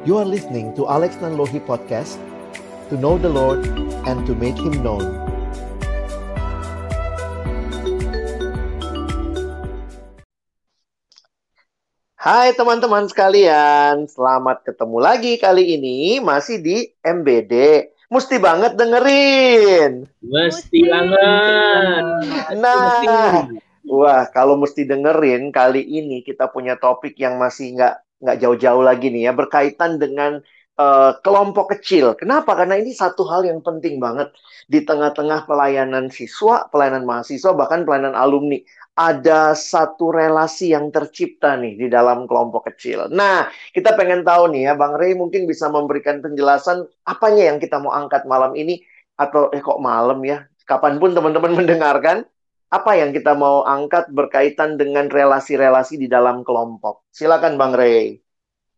You are listening to Alex Nanlohi Podcast To know the Lord and to make Him known Hai teman-teman sekalian, selamat ketemu lagi kali ini masih di MBD. Mesti banget dengerin. Mesti banget. Nah, wah kalau mesti dengerin kali ini kita punya topik yang masih nggak nggak jauh-jauh lagi nih ya berkaitan dengan uh, kelompok kecil. Kenapa? Karena ini satu hal yang penting banget di tengah-tengah pelayanan siswa, pelayanan mahasiswa, bahkan pelayanan alumni ada satu relasi yang tercipta nih di dalam kelompok kecil. Nah, kita pengen tahu nih ya, Bang Rey mungkin bisa memberikan penjelasan apanya yang kita mau angkat malam ini atau eh kok malam ya? Kapan pun teman-teman mendengarkan, apa yang kita mau angkat berkaitan dengan relasi-relasi di dalam kelompok. Silakan Bang Rey.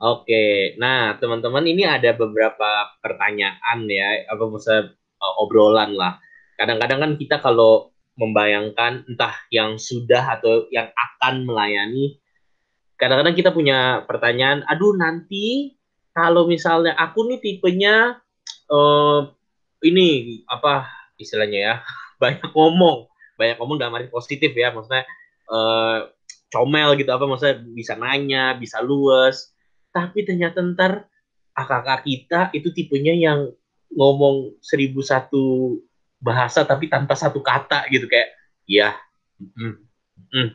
Oke, nah teman-teman ini ada beberapa pertanyaan ya, apa maksudnya uh, obrolan lah. Kadang-kadang kan kita kalau membayangkan entah yang sudah atau yang akan melayani. Kadang-kadang kita punya pertanyaan, aduh nanti kalau misalnya aku nih tipenya uh, ini apa istilahnya ya banyak ngomong, banyak ngomong dalam arti positif ya, maksudnya uh, comel gitu apa maksudnya bisa nanya, bisa luas. Tapi ternyata ntar kakak kita itu tipenya yang ngomong seribu satu bahasa tapi tanpa satu kata gitu kayak ya mm, mm.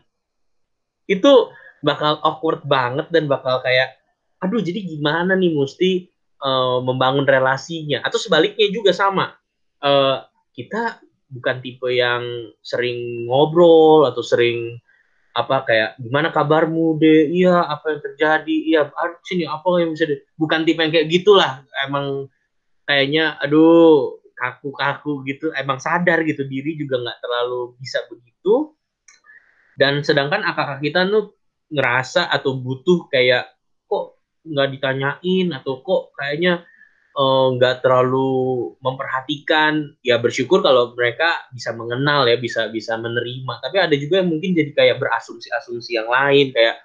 itu bakal awkward banget dan bakal kayak aduh jadi gimana nih mesti uh, membangun relasinya atau sebaliknya juga sama uh, kita bukan tipe yang sering ngobrol atau sering apa kayak gimana kabarmu deh iya apa yang terjadi? Iya sini apa yang bisa deh bukan tipe yang kayak gitulah. Emang kayaknya aduh kaku-kaku gitu. Emang sadar gitu diri juga nggak terlalu bisa begitu. Dan sedangkan akak kita tuh ngerasa atau butuh kayak kok nggak ditanyain? atau kok kayaknya nggak uh, terlalu memperhatikan ya bersyukur kalau mereka bisa mengenal ya bisa bisa menerima. Tapi ada juga yang mungkin jadi kayak berasumsi-asumsi yang lain kayak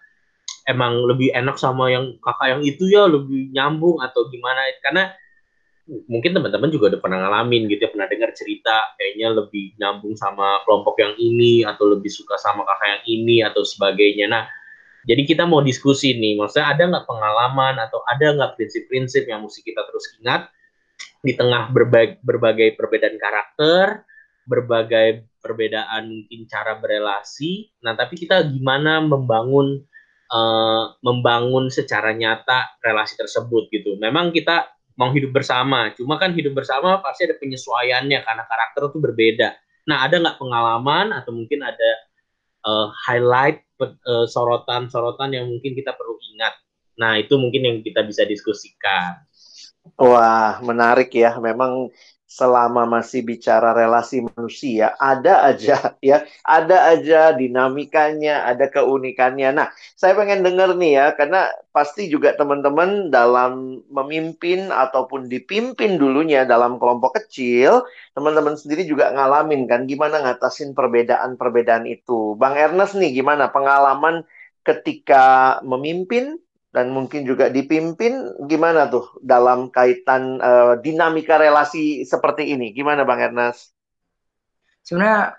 emang lebih enak sama yang kakak yang itu ya lebih nyambung atau gimana. Karena mungkin teman-teman juga udah pernah ngalamin gitu ya pernah dengar cerita kayaknya lebih nyambung sama kelompok yang ini atau lebih suka sama kakak yang ini atau sebagainya. Nah jadi kita mau diskusi nih maksudnya ada nggak pengalaman atau ada nggak prinsip-prinsip yang mesti kita terus ingat di tengah berbagai, berbagai perbedaan karakter berbagai perbedaan mungkin cara berelasi nah tapi kita gimana membangun uh, membangun secara nyata relasi tersebut gitu memang kita mau hidup bersama. Cuma kan hidup bersama pasti ada penyesuaiannya karena karakter itu berbeda. Nah, ada nggak pengalaman atau mungkin ada uh, highlight uh, sorotan-sorotan yang mungkin kita perlu ingat. Nah, itu mungkin yang kita bisa diskusikan. Wah, menarik ya. Memang selama masih bicara relasi manusia, ada aja ya, ada aja dinamikanya, ada keunikannya. Nah, saya pengen dengar nih ya, karena pasti juga teman-teman dalam memimpin ataupun dipimpin dulunya dalam kelompok kecil, teman-teman sendiri juga ngalamin kan gimana ngatasin perbedaan-perbedaan itu. Bang Ernest nih, gimana pengalaman ketika memimpin dan mungkin juga dipimpin gimana tuh dalam kaitan uh, dinamika relasi seperti ini? Gimana bang Ernest? Sebenarnya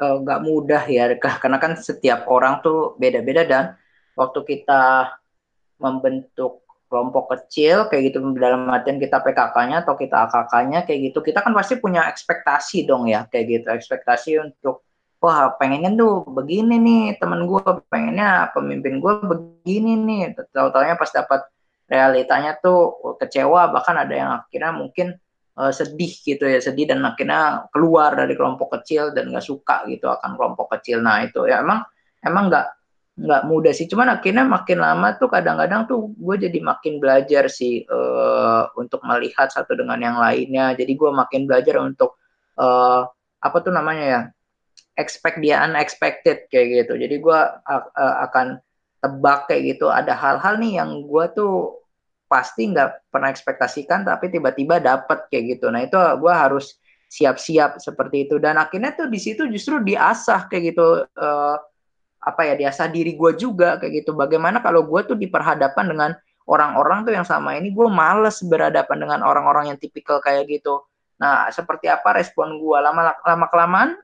eh, nggak uh, mudah ya karena kan setiap orang tuh beda-beda dan. Waktu kita membentuk kelompok kecil kayak gitu dalam artian kita PKK-nya atau kita AKK-nya kayak gitu kita kan pasti punya ekspektasi dong ya kayak gitu. Ekspektasi untuk wah pengennya tuh begini nih temen gue pengennya pemimpin gue begini nih. Tahu taunya pas dapat realitanya tuh kecewa bahkan ada yang akhirnya mungkin uh, sedih gitu ya sedih dan akhirnya keluar dari kelompok kecil dan nggak suka gitu akan kelompok kecil. Nah itu ya emang emang nggak nggak mudah sih. Cuman akhirnya makin lama tuh kadang-kadang tuh gue jadi makin belajar sih uh, untuk melihat satu dengan yang lainnya. Jadi gue makin belajar untuk uh, apa tuh namanya ya expect dia unexpected kayak gitu. Jadi gue uh, akan tebak kayak gitu. Ada hal-hal nih yang gue tuh pasti nggak pernah ekspektasikan, tapi tiba-tiba dapet kayak gitu. Nah itu gue harus siap-siap seperti itu. Dan akhirnya tuh di situ justru diasah kayak gitu. Uh, apa ya diasah diri gue juga kayak gitu. Bagaimana kalau gue tuh diperhadapkan dengan orang-orang tuh yang sama ini gue males berhadapan dengan orang-orang yang tipikal kayak gitu. Nah, seperti apa respon gue lama lama kelamaan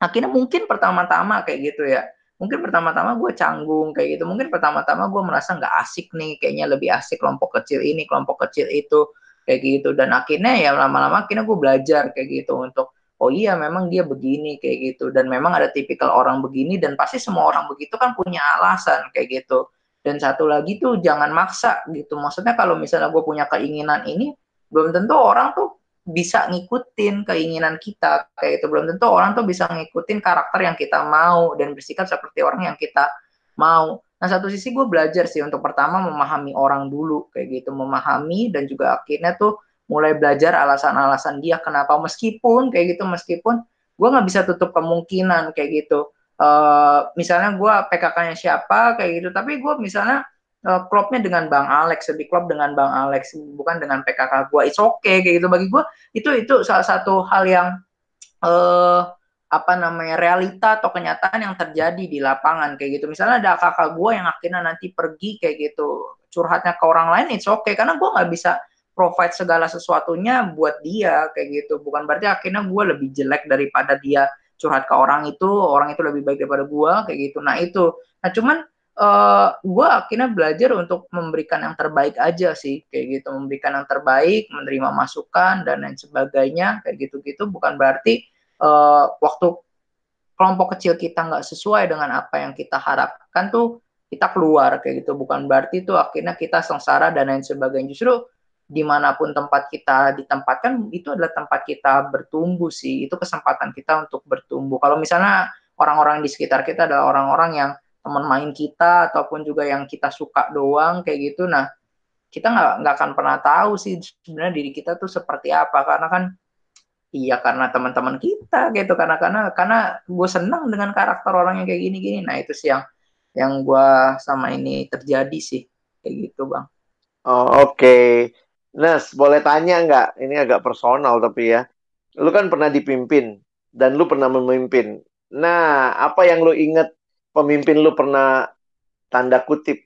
akhirnya mungkin pertama-tama kayak gitu ya. Mungkin pertama-tama gue canggung kayak gitu. Mungkin pertama-tama gue merasa nggak asik nih, kayaknya lebih asik kelompok kecil ini, kelompok kecil itu kayak gitu. Dan akhirnya ya lama-lama akhirnya gue belajar kayak gitu untuk oh iya memang dia begini kayak gitu dan memang ada tipikal orang begini dan pasti semua orang begitu kan punya alasan kayak gitu dan satu lagi tuh jangan maksa gitu. Maksudnya kalau misalnya gue punya keinginan ini, belum tentu orang tuh bisa ngikutin keinginan kita kayak itu belum tentu orang tuh bisa ngikutin karakter yang kita mau dan bersikap seperti orang yang kita mau. Nah satu sisi gue belajar sih untuk pertama memahami orang dulu kayak gitu, memahami dan juga akhirnya tuh mulai belajar alasan-alasan dia kenapa. Meskipun kayak gitu meskipun gue nggak bisa tutup kemungkinan kayak gitu. Uh, misalnya gue PKK-nya siapa kayak gitu. Tapi gue misalnya uh, klubnya dengan Bang Alex lebih klub dengan Bang Alex bukan dengan PKK gue it's okay kayak gitu. Bagi gue itu itu salah satu hal yang uh, apa namanya realita atau kenyataan yang terjadi di lapangan kayak gitu. Misalnya ada kakak gue yang akhirnya nanti pergi kayak gitu curhatnya ke orang lain it's okay. Karena gue nggak bisa provide segala sesuatunya buat dia kayak gitu. Bukan berarti akhirnya gue lebih jelek daripada dia curhat ke orang itu orang itu lebih baik daripada gue kayak gitu. Nah itu. Nah cuman uh, eh, gue akhirnya belajar untuk memberikan yang terbaik aja sih kayak gitu. Memberikan yang terbaik menerima masukan dan lain sebagainya kayak gitu gitu bukan berarti uh, waktu kelompok kecil kita nggak sesuai dengan apa yang kita harapkan tuh kita keluar kayak gitu. Bukan berarti tuh akhirnya kita sengsara dan lain sebagainya. Justru di mana pun tempat kita ditempatkan itu adalah tempat kita bertumbuh sih. Itu kesempatan kita untuk bertumbuh. Kalau misalnya orang-orang di sekitar kita adalah orang-orang yang teman main kita ataupun juga yang kita suka doang kayak gitu nah kita nggak nggak akan pernah tahu sih sebenarnya diri kita tuh seperti apa karena kan iya karena teman-teman kita gitu karena karena karena gue senang dengan karakter orang yang kayak gini-gini nah itu sih yang yang gue sama ini terjadi sih kayak gitu bang oh, oke okay. Nes, boleh tanya nggak? Ini agak personal tapi ya. Lu kan pernah dipimpin dan lu pernah memimpin. Nah, apa yang lu inget pemimpin lu pernah tanda kutip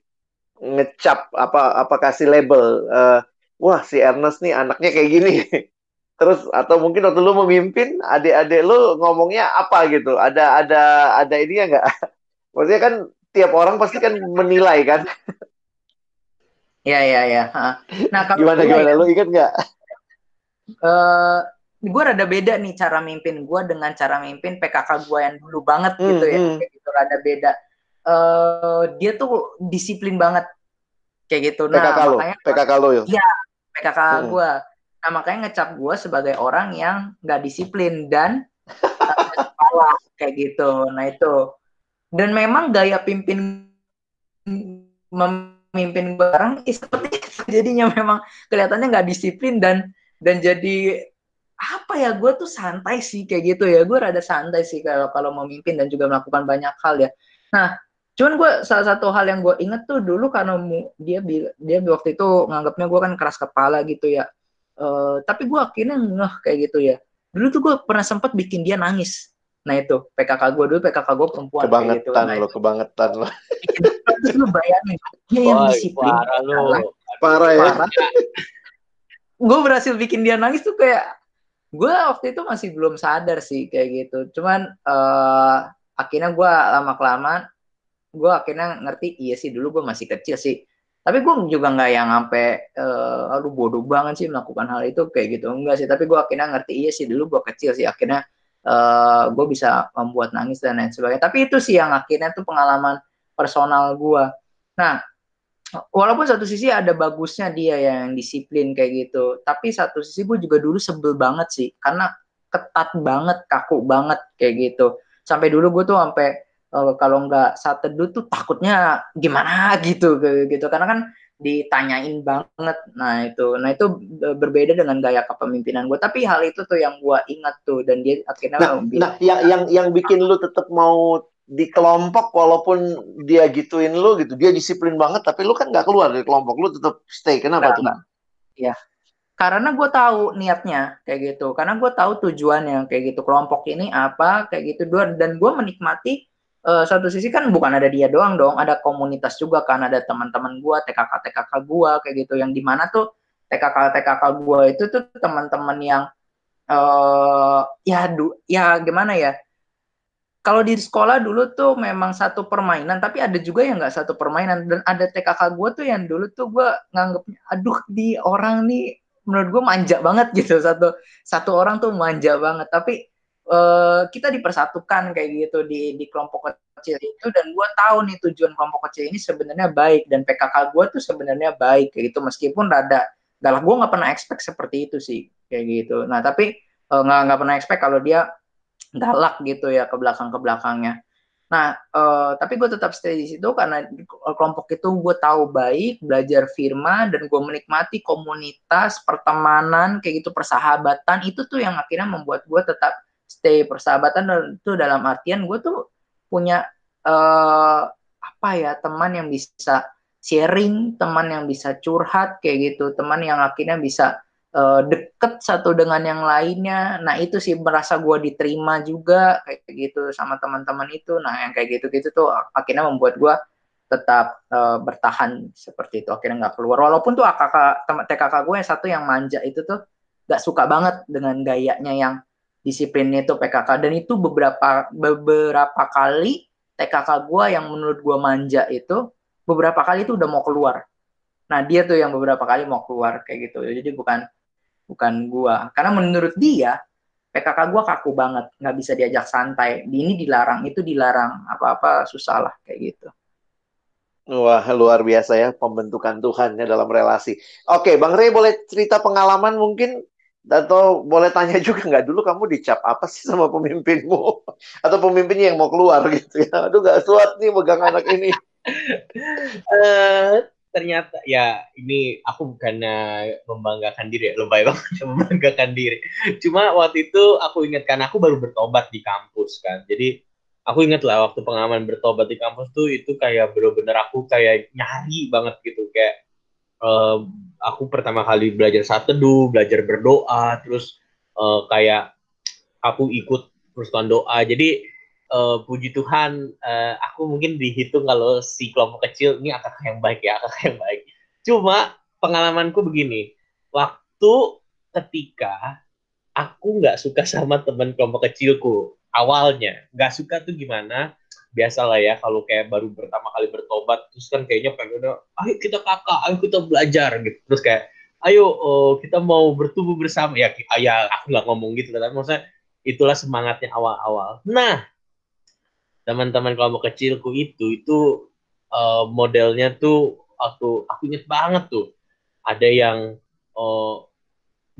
ngecap apa apa kasih label uh, wah si Ernest nih anaknya kayak gini terus atau mungkin waktu lu memimpin adik-adik lu ngomongnya apa gitu ada ada ada ini ya nggak maksudnya kan tiap orang pasti kan menilai kan Iya iya iya. Nah kalau gimana gimana? Ya, Lu inget nggak? Uh, gue rada beda nih cara mimpin gue dengan cara mimpin PKK gue yang dulu banget hmm, gitu ya. Hmm. Kayak gitu rada beda. Uh, dia tuh disiplin banget kayak gitu. Nah, PKK lo, PKK lo ya? Iya, PKK hmm. gue. Nah makanya ngecap gue sebagai orang yang nggak disiplin dan kepala kayak gitu. Nah itu. Dan memang gaya pimpin memimpin barang seperti itu jadinya memang kelihatannya nggak disiplin dan dan jadi apa ya gue tuh santai sih kayak gitu ya. Gue rada santai sih kalau kalau memimpin dan juga melakukan banyak hal ya. Nah cuman gue salah satu hal yang gue inget tuh dulu karena dia dia waktu itu nganggapnya gue kan keras kepala gitu ya. Uh, tapi gue akhirnya ngeh kayak gitu ya. Dulu tuh gue pernah sempat bikin dia nangis. Nah itu PKK gue dulu PKK gue perempuan kebangetan kayak gitu. nah, lo kebangetan lo. Terus lu bayangin dia yang disiplin. parah lu. Parah ya? Parah. gue berhasil bikin dia nangis tuh kayak gue waktu itu masih belum sadar sih kayak gitu. Cuman uh, akhirnya gue lama kelamaan gue akhirnya ngerti iya sih dulu gue masih kecil sih. Tapi gue juga nggak yang sampai uh, aduh bodoh banget sih melakukan hal itu kayak gitu. Enggak sih tapi gue akhirnya ngerti iya sih dulu gue kecil sih. Akhirnya uh, eh, gue bisa membuat nangis dan lain sebagainya. Tapi itu sih yang akhirnya tuh pengalaman personal gue. Nah, walaupun satu sisi ada bagusnya dia yang disiplin kayak gitu, tapi satu sisi gue juga dulu sebel banget sih, karena ketat banget, kaku banget kayak gitu. Sampai dulu gue tuh sampai uh, kalau nggak saat teduh tuh takutnya gimana gitu gitu. Karena kan ditanyain banget. Nah itu. Nah itu berbeda dengan gaya kepemimpinan gue tapi hal itu tuh yang gue ingat tuh dan dia akhirnya nah, nah yang yang yang bikin lu tetap mau di kelompok walaupun dia gituin lu gitu. Dia disiplin banget tapi lu kan nggak keluar dari kelompok. Lu tetap stay. Kenapa tuh? Iya. Karena gue tahu niatnya kayak gitu. Karena gue tahu tujuannya kayak gitu. Kelompok ini apa kayak gitu. Dan gue menikmati uh, satu sisi kan bukan ada dia doang dong, ada komunitas juga kan, ada teman-teman gua, TKK TKK gua kayak gitu. Yang di mana tuh TKK TKK gua itu tuh teman-teman yang uh, ya du, ya gimana ya? Kalau di sekolah dulu tuh memang satu permainan, tapi ada juga yang nggak satu permainan. Dan ada TKK gue tuh yang dulu tuh gue nganggapnya, aduh di orang nih menurut gue manja banget gitu. Satu satu orang tuh manja banget. Tapi uh, kita dipersatukan kayak gitu di di kelompok kecil itu. Dan gue tahu nih tujuan kelompok kecil ini sebenarnya baik. Dan PKK gue tuh sebenarnya baik kayak gitu. Meskipun rada galak gue nggak pernah expect seperti itu sih kayak gitu. Nah tapi eh, nggak uh, nggak pernah expect kalau dia galak gitu ya ke belakang ke belakangnya. Nah, uh, tapi gue tetap stay di situ karena kelompok itu gue tahu baik, belajar firman, dan gue menikmati komunitas, pertemanan, kayak gitu, persahabatan, itu tuh yang akhirnya membuat gue tetap stay persahabatan, dan itu dalam artian gue tuh punya, uh, apa ya, teman yang bisa sharing, teman yang bisa curhat, kayak gitu, teman yang akhirnya bisa uh, deket satu dengan yang lainnya. Nah itu sih merasa gue diterima juga kayak gitu sama teman-teman itu. Nah yang kayak gitu-gitu tuh akhirnya membuat gue tetap uh, bertahan seperti itu. Akhirnya nggak keluar. Walaupun tuh kakak teman TKK gue yang satu yang manja itu tuh gak suka banget dengan gayanya yang disiplinnya itu PKK dan itu beberapa beberapa kali TKK gue yang menurut gue manja itu beberapa kali itu udah mau keluar. Nah dia tuh yang beberapa kali mau keluar kayak gitu. Jadi bukan bukan gua. Karena menurut dia PKK gua kaku banget. Nggak bisa diajak santai. Ini dilarang itu dilarang. Apa-apa susah lah kayak gitu. Wah, luar biasa ya pembentukan Tuhan ya dalam relasi. Oke, Bang Rey boleh cerita pengalaman mungkin? Atau boleh tanya juga nggak dulu kamu dicap apa sih sama pemimpinmu? Atau pemimpinnya yang mau keluar gitu ya? Aduh nggak suat nih megang anak ini. uh, ternyata ya ini aku bukannya membanggakan diri ya lebay banget membanggakan diri. Cuma waktu itu aku ingat kan aku baru bertobat di kampus kan jadi aku ingat lah waktu pengalaman bertobat di kampus tuh itu kayak bener-bener aku kayak nyari banget gitu kayak uh, aku pertama kali belajar saat teduh belajar berdoa terus uh, kayak aku ikut perusahaan doa. Jadi uh, puji Tuhan uh, aku mungkin dihitung kalau si kelompok kecil ini akak yang baik ya akak yang baik. Cuma pengalamanku begini. Waktu ketika aku nggak suka sama teman kelompok kecilku awalnya nggak suka tuh gimana? Biasalah ya kalau kayak baru pertama kali bertobat terus kan kayaknya pengen ayo kita kakak ayo kita belajar gitu. Terus kayak ayo oh, kita mau bertumbuh bersama. Ya ya aku nggak ngomong gitu tapi maksudnya itulah semangatnya awal-awal. Nah teman-teman kelompok kecilku itu itu uh, modelnya tuh aku aku inget banget tuh. Ada yang uh,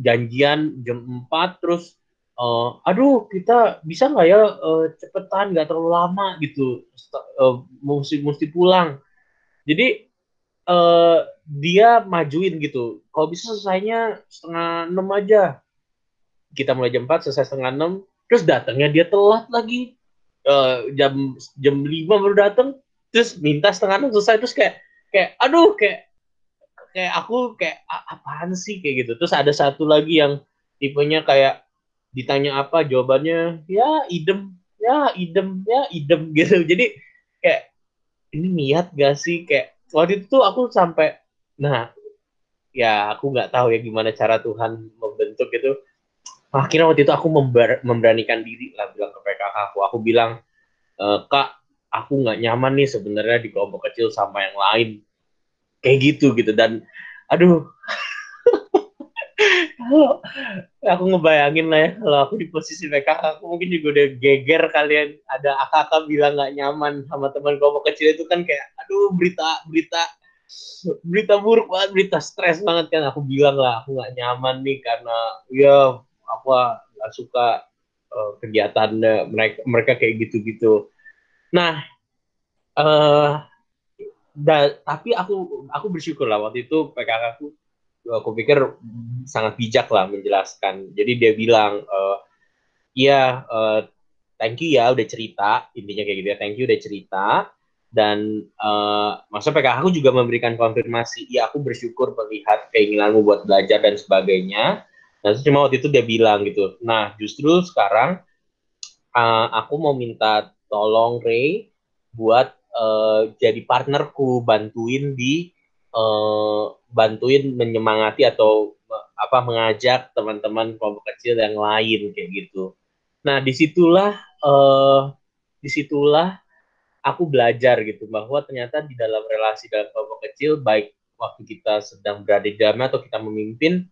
janjian jam 4 terus uh, aduh kita bisa nggak ya uh, cepetan nggak terlalu lama gitu. Uh, mesti mesti pulang. Jadi uh, dia majuin gitu. Kalau bisa selesainya setengah enam aja. Kita mulai jam 4 selesai setengah enam terus datangnya dia telat lagi uh, jam jam lima baru datang terus minta setengah enam selesai terus kayak kayak aduh kayak kayak aku kayak apaan sih? Kayak gitu. Terus ada satu lagi yang tipenya kayak ditanya apa jawabannya ya idem ya idem ya idem gitu. Jadi kayak ini niat gak sih? Kayak waktu itu tuh aku sampai nah ya aku nggak tahu ya gimana cara Tuhan membentuk gitu. Akhirnya waktu itu aku member, memberanikan diri lah bilang ke PKK aku. Aku bilang e, kak aku nggak nyaman nih sebenarnya di kelompok kecil sama yang lain. Kayak gitu gitu. Dan aduh. Kalau aku ngebayangin lah ya kalau aku di posisi PKK aku mungkin juga udah geger kalian ada akak bilang nggak nyaman sama teman kelompok kecil itu kan kayak aduh berita berita berita buruk banget berita stres banget kan. Aku bilang lah aku nggak nyaman nih karena ya apa nggak suka uh, kegiatan mereka mereka kayak gitu-gitu. Nah, uh, da, tapi aku aku bersyukur lah waktu itu PKK aku aku pikir sangat bijak lah menjelaskan. Jadi dia bilang, uh, uh, thank you ya udah cerita intinya kayak gitu ya thank you udah cerita dan uh, masa PKK aku juga memberikan konfirmasi iya aku bersyukur melihat keinginanmu buat belajar dan sebagainya Nah, itu cuma waktu itu dia bilang gitu. Nah, justru sekarang uh, aku mau minta tolong Ray, buat uh, jadi partnerku bantuin di uh, bantuin menyemangati atau apa mengajak teman-teman kelompok kecil yang lain kayak gitu. Nah di situlah uh, di situlah aku belajar gitu bahwa ternyata di dalam relasi dalam kelompok kecil baik waktu kita sedang berada di dalamnya atau kita memimpin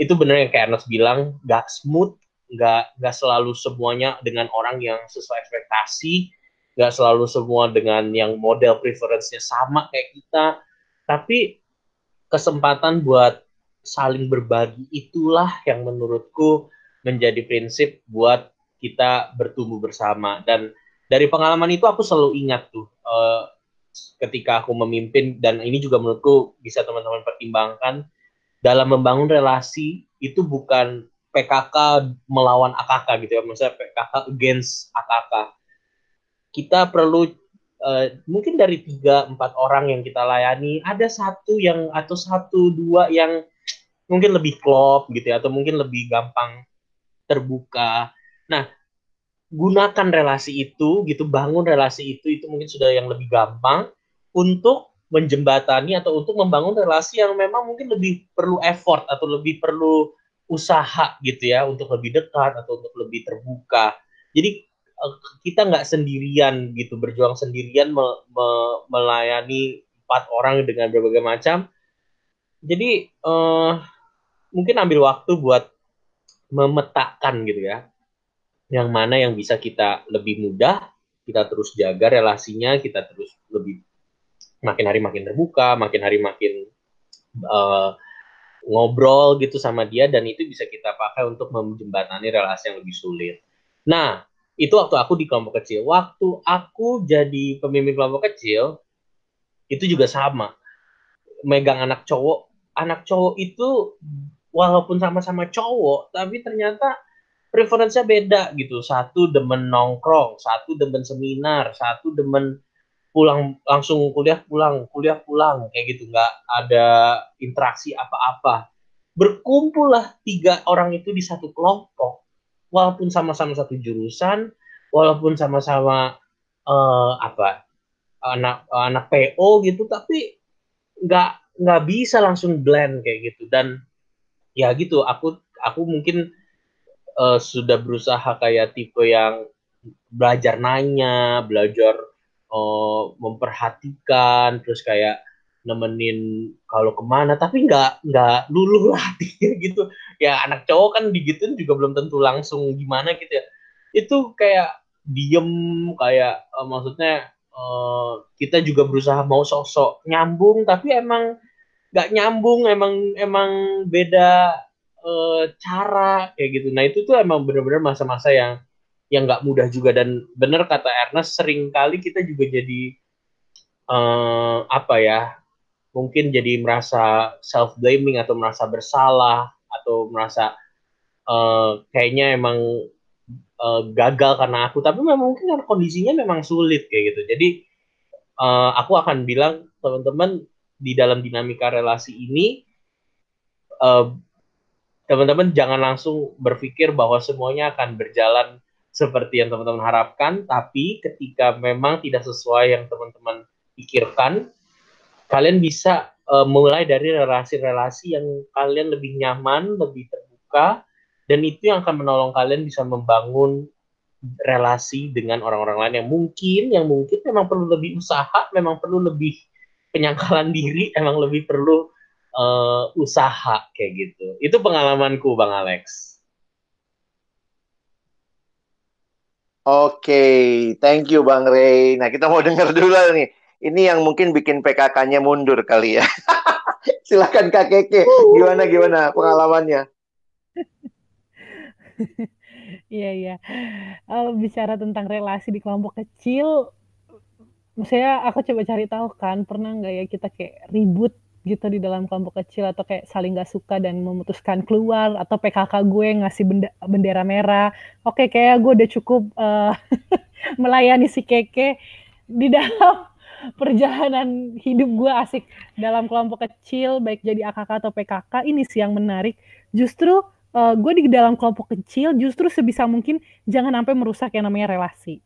itu benar yang kayak Ernest bilang gak smooth gak gak selalu semuanya dengan orang yang sesuai ekspektasi gak selalu semua dengan yang model preference-nya sama kayak kita. Tapi kesempatan buat saling berbagi itulah yang menurutku menjadi prinsip buat kita bertumbuh bersama. Dan dari pengalaman itu aku selalu ingat tuh uh, ketika aku memimpin dan ini juga menurutku bisa teman-teman pertimbangkan dalam membangun relasi itu bukan PKK melawan AKK gitu ya maksudnya PKK against AKK kita perlu uh, mungkin dari tiga empat orang yang kita layani ada satu yang atau satu dua yang mungkin lebih klop gitu ya atau mungkin lebih gampang terbuka. Nah, gunakan relasi itu gitu, bangun relasi itu itu mungkin sudah yang lebih gampang untuk menjembatani atau untuk membangun relasi yang memang mungkin lebih perlu effort atau lebih perlu usaha gitu ya untuk lebih dekat atau untuk lebih terbuka. Jadi eh, kita nggak sendirian gitu berjuang sendirian me, me, melayani empat orang dengan berbagai macam. Jadi uh, mungkin ambil waktu buat memetakan gitu ya yang mana yang bisa kita lebih mudah kita terus jaga relasinya kita terus lebih makin hari makin terbuka makin hari makin uh, ngobrol gitu sama dia dan itu bisa kita pakai untuk menjembatani relasi yang lebih sulit. Nah itu waktu aku di kelompok kecil. Waktu aku jadi pemimpin kelompok kecil itu juga sama. Megang anak cowok. Anak cowok itu walaupun sama-sama cowok tapi ternyata preferensinya beda gitu. Satu demen nongkrong satu demen seminar satu demen pulang langsung kuliah pulang kuliah pulang kayak gitu. Nggak ada interaksi apa-apa. Berkumpul lah tiga orang itu di satu kelompok. Walaupun sama-sama satu jurusan walaupun sama-sama uh, apa anak anak PO gitu tapi nggak nggak bisa langsung blend kayak gitu. Dan ya gitu aku aku mungkin uh, sudah berusaha kayak tipe yang belajar nanya belajar uh, memperhatikan terus kayak nemenin kalau ke mana. Tapi nggak nggak luluh lah gitu. Ya anak cowok kan digituin juga belum tentu langsung gimana gitu ya. Itu kayak diem kayak uh, maksudnya uh, kita juga berusaha mau sosok nyambung tapi emang nggak nyambung emang emang beda uh, cara kayak gitu. Nah itu tuh emang bener-bener masa-masa yang yang nggak mudah juga. Dan bener kata Ernest sering kali kita juga jadi uh, apa ya mungkin jadi merasa self blaming atau merasa bersalah atau merasa uh, kayaknya emang uh, gagal karena aku. Tapi memang mungkin karena kondisinya memang sulit kayak gitu. Jadi uh, aku akan bilang teman-teman di dalam dinamika relasi ini uh, teman-teman jangan langsung berpikir bahwa semuanya akan berjalan seperti yang teman-teman harapkan, tapi ketika memang tidak sesuai yang teman-teman pikirkan, kalian bisa uh, mulai dari relasi-relasi yang kalian lebih nyaman, lebih terbuka, dan itu yang akan menolong kalian bisa membangun relasi dengan orang-orang lain yang mungkin, yang mungkin memang perlu lebih usaha, memang perlu lebih penyangkalan diri emang lebih perlu uh, usaha kayak gitu. Itu pengalamanku Bang Alex. Oke, thank you Bang Ray. Nah, kita mau dengar dulu nih. Ini yang mungkin bikin PKK-nya mundur kali ya. Silakan Kak Keke, gimana gimana pengalamannya? Iya iya. Uh, bicara tentang relasi di kelompok kecil, Maksudnya aku coba cari tahu kan, pernah nggak ya kita kayak ribut gitu di dalam kelompok kecil atau kayak saling nggak suka dan memutuskan keluar atau PKK gue ngasih benda, bendera merah. Oke, kayak gue udah cukup uh, melayani si Keke di dalam perjalanan hidup gue asik. Dalam kelompok kecil baik jadi AKK atau PKK ini sih yang menarik. Justru uh, gue di dalam kelompok kecil justru sebisa mungkin jangan sampai merusak yang namanya relasi.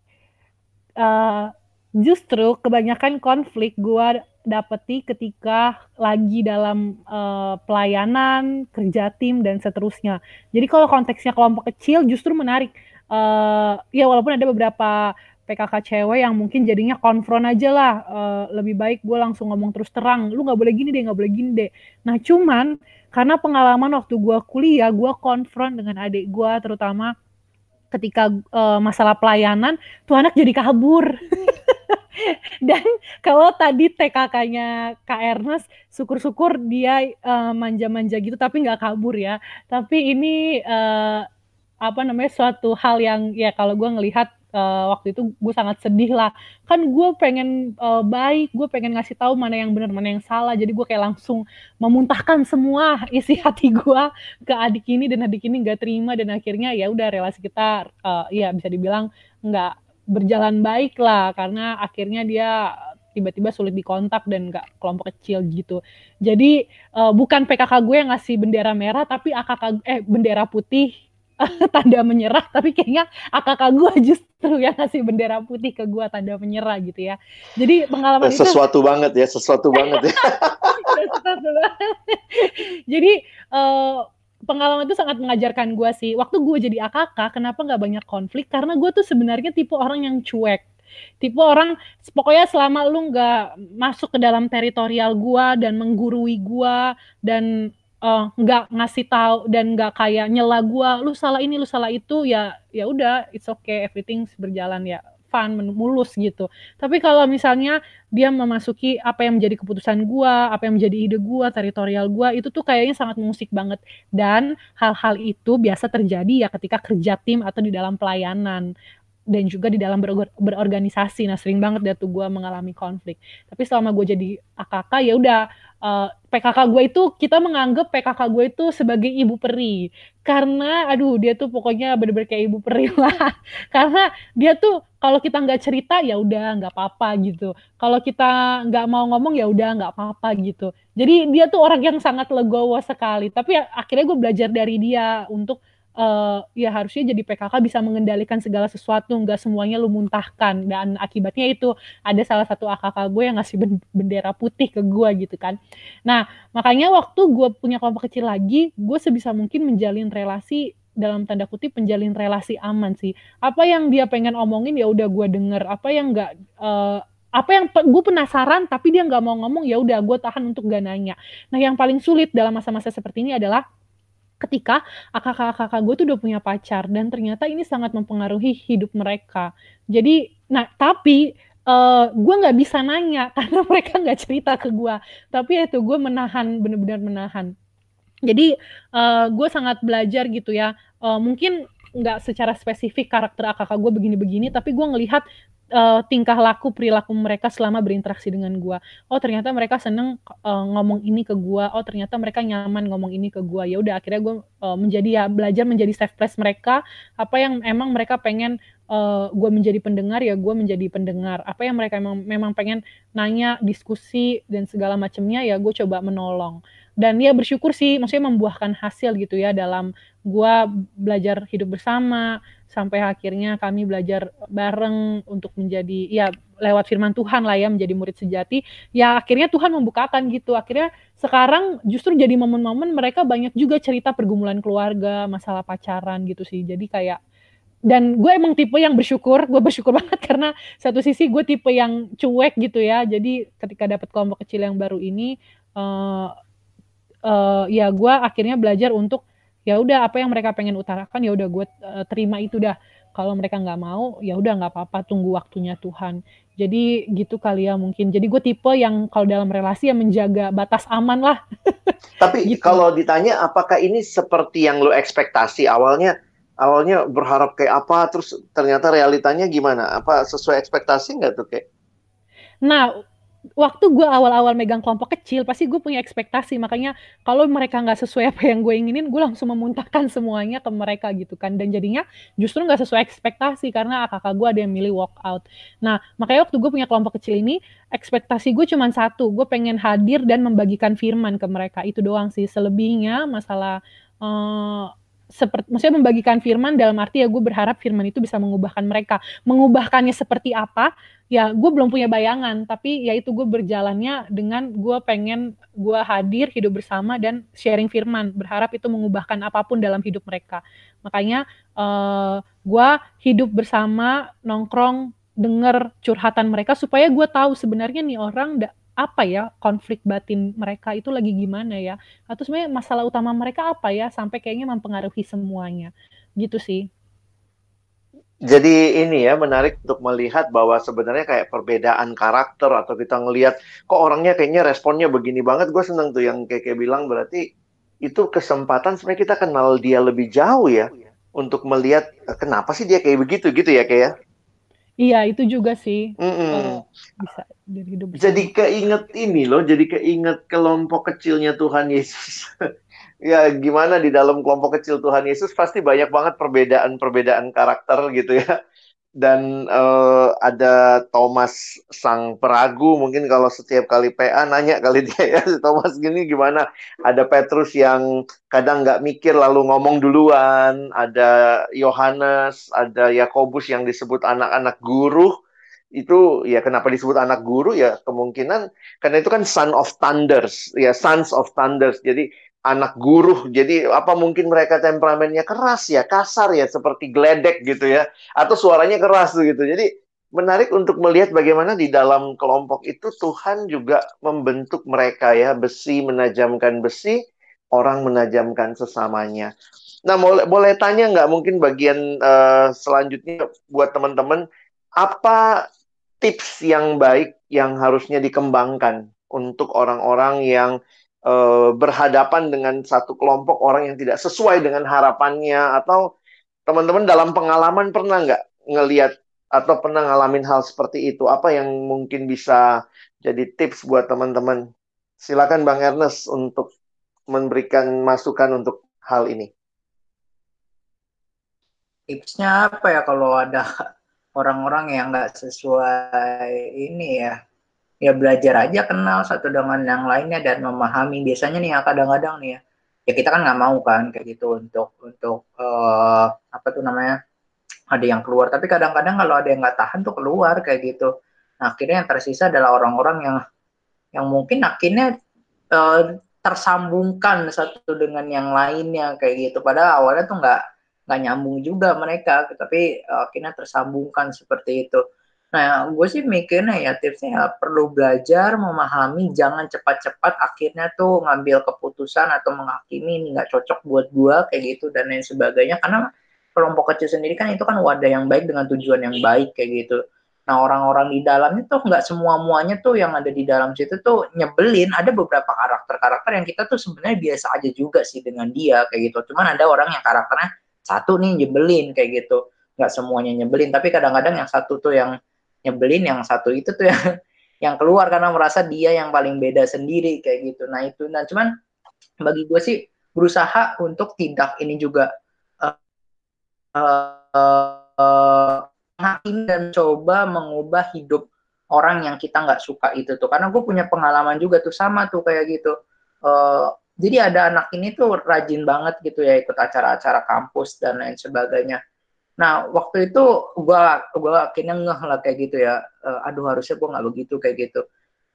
Uh, justru kebanyakan konflik gue dapeti ketika lagi dalam uh, pelayanan, kerja tim dan seterusnya. Jadi kalau konteksnya kelompok kecil justru menarik. Uh, ya walaupun ada beberapa PKK cewek yang mungkin jadinya konfront aja lah. Uh, lebih baik gue langsung ngomong terus terang. Lu nggak boleh gini deh, nggak boleh gini deh. Nah cuman karena pengalaman waktu gue kuliah, gue konfront dengan adik gue terutama ketika uh, masalah pelayanan, tuh anak jadi kabur. Dan kalau tadi TKK-nya Kak Ernest, syukur-syukur dia uh, manja-manja gitu, tapi nggak kabur ya. Tapi ini uh, apa namanya suatu hal yang ya kalau gue ngelihat uh, waktu itu gue sangat sedih lah kan gue pengen uh, baik gue pengen ngasih tahu mana yang benar mana yang salah jadi gue kayak langsung memuntahkan semua isi hati gue ke adik ini dan adik ini nggak terima dan akhirnya ya udah relasi kita uh, ya bisa dibilang nggak berjalan baik lah karena akhirnya dia tiba-tiba sulit dikontak dan nggak kelompok kecil gitu. Jadi uh, bukan PKK gue yang ngasih bendera merah tapi AKK eh bendera putih tanda menyerah tapi kayaknya AKK gue justru yang ngasih bendera putih ke gue tanda menyerah gitu ya. Jadi pengalaman sesuatu itu, banget ya, sesuatu banget ya. sesuatu banget. Jadi uh, pengalaman itu sangat mengajarkan gue sih. Waktu gue jadi AKK, kenapa nggak banyak konflik? Karena gue tuh sebenarnya tipe orang yang cuek. Tipe orang, pokoknya selama lu nggak masuk ke dalam teritorial gue dan menggurui gue dan uh, nggak ngasih tahu dan nggak kayak nyela gue, lu salah ini, lu salah itu, ya ya udah, it's okay, everything berjalan ya fun, mulus gitu. Tapi kalau misalnya dia memasuki apa yang menjadi keputusan gua, apa yang menjadi ide gua, teritorial gua, itu tuh kayaknya sangat musik banget. Dan hal-hal itu biasa terjadi ya ketika kerja tim atau di dalam pelayanan dan juga di dalam berorganisasi. Nah, sering banget dia tuh gue mengalami konflik. Tapi selama gue jadi AKK ya udah uh, eh, PKK gue itu kita menganggap PKK gue itu sebagai ibu peri. Karena aduh dia tuh pokoknya bener-bener kayak ibu peri lah. Karena dia tuh kalau kita nggak cerita ya udah nggak apa-apa gitu. Kalau kita nggak mau ngomong ya udah nggak apa-apa gitu. Jadi dia tuh orang yang sangat legowo sekali. Tapi akhirnya gue belajar dari dia untuk uh, ya harusnya jadi PKK bisa mengendalikan segala sesuatu, nggak semuanya lu muntahkan dan akibatnya itu ada salah satu AKK gue yang ngasih bendera putih ke gue gitu kan. Nah makanya waktu gue punya kelompok kecil lagi, gue sebisa mungkin menjalin relasi dalam tanda kutip menjalin relasi aman sih. Apa yang dia pengen omongin ya udah gue denger, apa yang nggak uh, apa yang gue penasaran tapi dia nggak mau ngomong ya udah gue tahan untuk gak nanya. Nah yang paling sulit dalam masa-masa seperti ini adalah ketika kakak-kakak gue tuh udah punya pacar dan ternyata ini sangat mempengaruhi hidup mereka. Jadi, nah tapi uh, gue nggak bisa nanya karena mereka nggak cerita ke gue. Tapi itu gue menahan, benar-benar menahan. Jadi uh, gue sangat belajar gitu ya. Uh, mungkin nggak secara spesifik karakter kakak gue begini-begini, tapi gue ngelihat uh, tingkah laku perilaku mereka selama berinteraksi dengan gua. Oh ternyata mereka seneng uh, ngomong ini ke gua. Oh ternyata mereka nyaman ngomong ini ke gua. Ya udah akhirnya gua uh, menjadi ya belajar menjadi safe place mereka. Apa yang emang mereka pengen uh, gue menjadi pendengar ya gue menjadi pendengar. Apa yang mereka memang memang pengen nanya, diskusi dan segala macamnya ya gue coba menolong. Dan ya bersyukur sih, maksudnya membuahkan hasil gitu ya dalam gue belajar hidup bersama, sampai akhirnya kami belajar bareng untuk menjadi ya lewat firman Tuhan lah ya menjadi murid sejati. Ya akhirnya Tuhan membukakan gitu. Akhirnya sekarang justru jadi momen-momen mereka banyak juga cerita pergumulan keluarga masalah pacaran gitu sih. Jadi kayak dan gue emang tipe yang bersyukur gue bersyukur banget karena satu sisi gue tipe yang cuek gitu ya. Jadi ketika dapat kelompok kecil yang baru ini uh, uh, ya gue akhirnya belajar untuk ya udah apa yang mereka pengen utarakan ya udah gue uh, terima itu dah. Kalau mereka nggak mau ya udah nggak apa-apa tunggu waktunya Tuhan. Jadi gitu kali ya mungkin. Jadi gue tipe yang kalau dalam relasi yang menjaga batas aman lah. Tapi gitu. kalau ditanya apakah ini seperti yang lo ekspektasi? Awalnya awalnya berharap kayak apa terus ternyata realitanya gimana? Apa sesuai ekspektasi nggak tuh kayak nah waktu gue awal-awal megang kelompok kecil pasti gue punya ekspektasi. Makanya kalau mereka nggak sesuai apa yang gue inginin gue langsung memuntahkan semuanya ke mereka gitu kan. Dan jadinya justru nggak sesuai ekspektasi karena kakak gue ada yang milih walk out. Nah makanya waktu gue punya kelompok kecil ini ekspektasi gue cuma satu. Gue pengen hadir dan membagikan firman ke mereka. Itu doang sih. Selebihnya masalah uh, seperti maksudnya membagikan firman dalam arti ya gue berharap firman itu bisa mengubahkan mereka. Mengubahkannya seperti apa? Ya gue belum punya bayangan tapi ya itu gue berjalannya dengan gue pengen gue hadir hidup bersama dan sharing firman. Berharap itu mengubahkan apa pun dalam hidup mereka. Makanya uh, gue hidup bersama nongkrong denger curhatan mereka supaya gue tahu sebenarnya nih orang apa ya konflik batin mereka itu lagi gimana ya atau sebenarnya masalah utama mereka apa ya sampai kayaknya mempengaruhi semuanya gitu sih jadi ini ya menarik untuk melihat bahwa sebenarnya kayak perbedaan karakter atau kita ngelihat kok orangnya kayaknya responnya begini banget gue seneng tuh yang kayak, kayak bilang berarti itu kesempatan sebenarnya kita kenal dia lebih jauh ya untuk melihat eh, kenapa sih dia kayak begitu gitu ya kayak ya? Iya, itu juga sih. Mm -mm. Uh, bisa dari hidup. Jadi keinget ini loh, jadi keinget kelompok kecilnya Tuhan Yesus. ya gimana di dalam kelompok kecil Tuhan Yesus pasti banyak banget perbedaan-perbedaan karakter gitu ya dan uh, ada Thomas sang peragu mungkin kalau setiap kali PA nanya kali dia ya Thomas gini gimana ada Petrus yang kadang nggak mikir lalu ngomong duluan ada Yohanes ada Yakobus yang disebut anak-anak guru itu ya kenapa disebut anak guru ya kemungkinan karena itu kan son of thunders ya sons of thunders jadi anak guru. Jadi apa mungkin mereka temperamennya keras ya, kasar ya, seperti geledek gitu ya, atau suaranya keras gitu. Jadi menarik untuk melihat bagaimana di dalam kelompok itu Tuhan juga membentuk mereka ya, besi menajamkan besi, orang menajamkan sesamanya. Nah, boleh, boleh tanya nggak mungkin bagian uh, selanjutnya buat teman-teman, apa tips yang baik yang harusnya dikembangkan untuk orang-orang yang Eh, berhadapan dengan satu kelompok orang yang tidak sesuai dengan harapannya? Atau teman-teman dalam pengalaman pernah nggak ngelihat atau pernah ngalamin hal seperti itu? Apa yang mungkin bisa jadi tips buat teman-teman? Silakan bang Ernest untuk memberikan masukan untuk hal ini. Tipsnya apa ya kalau ada orang-orang yang nggak sesuai ini ya. Ya belajar aja kenal satu dengan yang lainnya dan memahami. Biasanya nih ya kadang-kadang nih ya. Ya kita kan nggak mau kan kayak gitu untuk untuk uh, apa tuh namanya ada yang keluar. Tapi kadang-kadang kalau ada yang nggak tahan tuh keluar kayak gitu. Nah akhirnya yang tersisa adalah orang-orang yang yang mungkin akhirnya uh, tersambungkan satu dengan yang lainnya kayak gitu. Pada awalnya tuh nggak nggak nyambung juga mereka tapi akhirnya tersambungkan seperti itu Nah, gue sih mikirnya ya tipsnya ya perlu belajar, memahami, jangan cepat-cepat akhirnya tuh ngambil keputusan atau menghakimi ini nggak cocok buat gue kayak gitu dan lain sebagainya. Karena kelompok kecil sendiri kan itu kan wadah yang baik dengan tujuan yang baik kayak gitu. Nah orang-orang di dalamnya tuh nggak semua muanya tuh yang ada di dalam situ tuh nyebelin. Ada beberapa karakter-karakter yang kita tuh sebenarnya biasa aja juga sih dengan dia kayak gitu. Cuman ada orang yang karakternya satu nih nyebelin kayak gitu. Nggak semuanya nyebelin, tapi kadang-kadang yang satu tuh yang nyebelin yang satu itu tuh yang yang keluar karena merasa dia yang paling beda sendiri kayak gitu. Nah itu, nah cuman bagi gue sih berusaha untuk tidak ini juga uh, uh, uh, dan coba mengubah hidup orang yang kita nggak suka itu tuh. Karena gue punya pengalaman juga tuh sama tuh kayak gitu. Uh, jadi ada anak ini tuh rajin banget gitu ya ikut acara-acara kampus dan lain sebagainya Nah, waktu itu gue gua akhirnya ngeh lah kayak gitu ya. Uh, aduh, harusnya gue nggak begitu kayak gitu.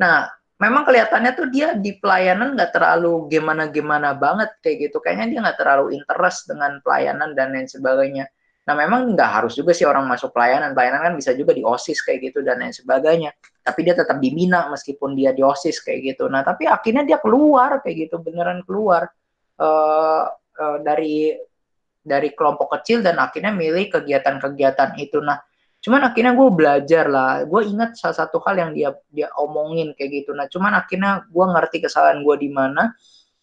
Nah, memang kelihatannya tuh dia di pelayanan nggak terlalu gimana-gimana banget kayak gitu. Kayaknya dia nggak terlalu interest dengan pelayanan dan lain sebagainya. Nah, memang nggak harus juga sih orang masuk pelayanan. Pelayanan kan bisa juga di OSIS kayak gitu dan lain sebagainya. Tapi dia tetap dibina meskipun dia di OSIS kayak gitu. Nah, tapi akhirnya dia keluar kayak gitu, beneran keluar. Uh, uh, dari dari kelompok kecil dan akhirnya milih kegiatan-kegiatan itu. Nah, cuman akhirnya gue belajar lah. Gue ingat salah satu hal yang dia dia omongin kayak gitu. Nah, cuman akhirnya gue ngerti kesalahan gue di mana.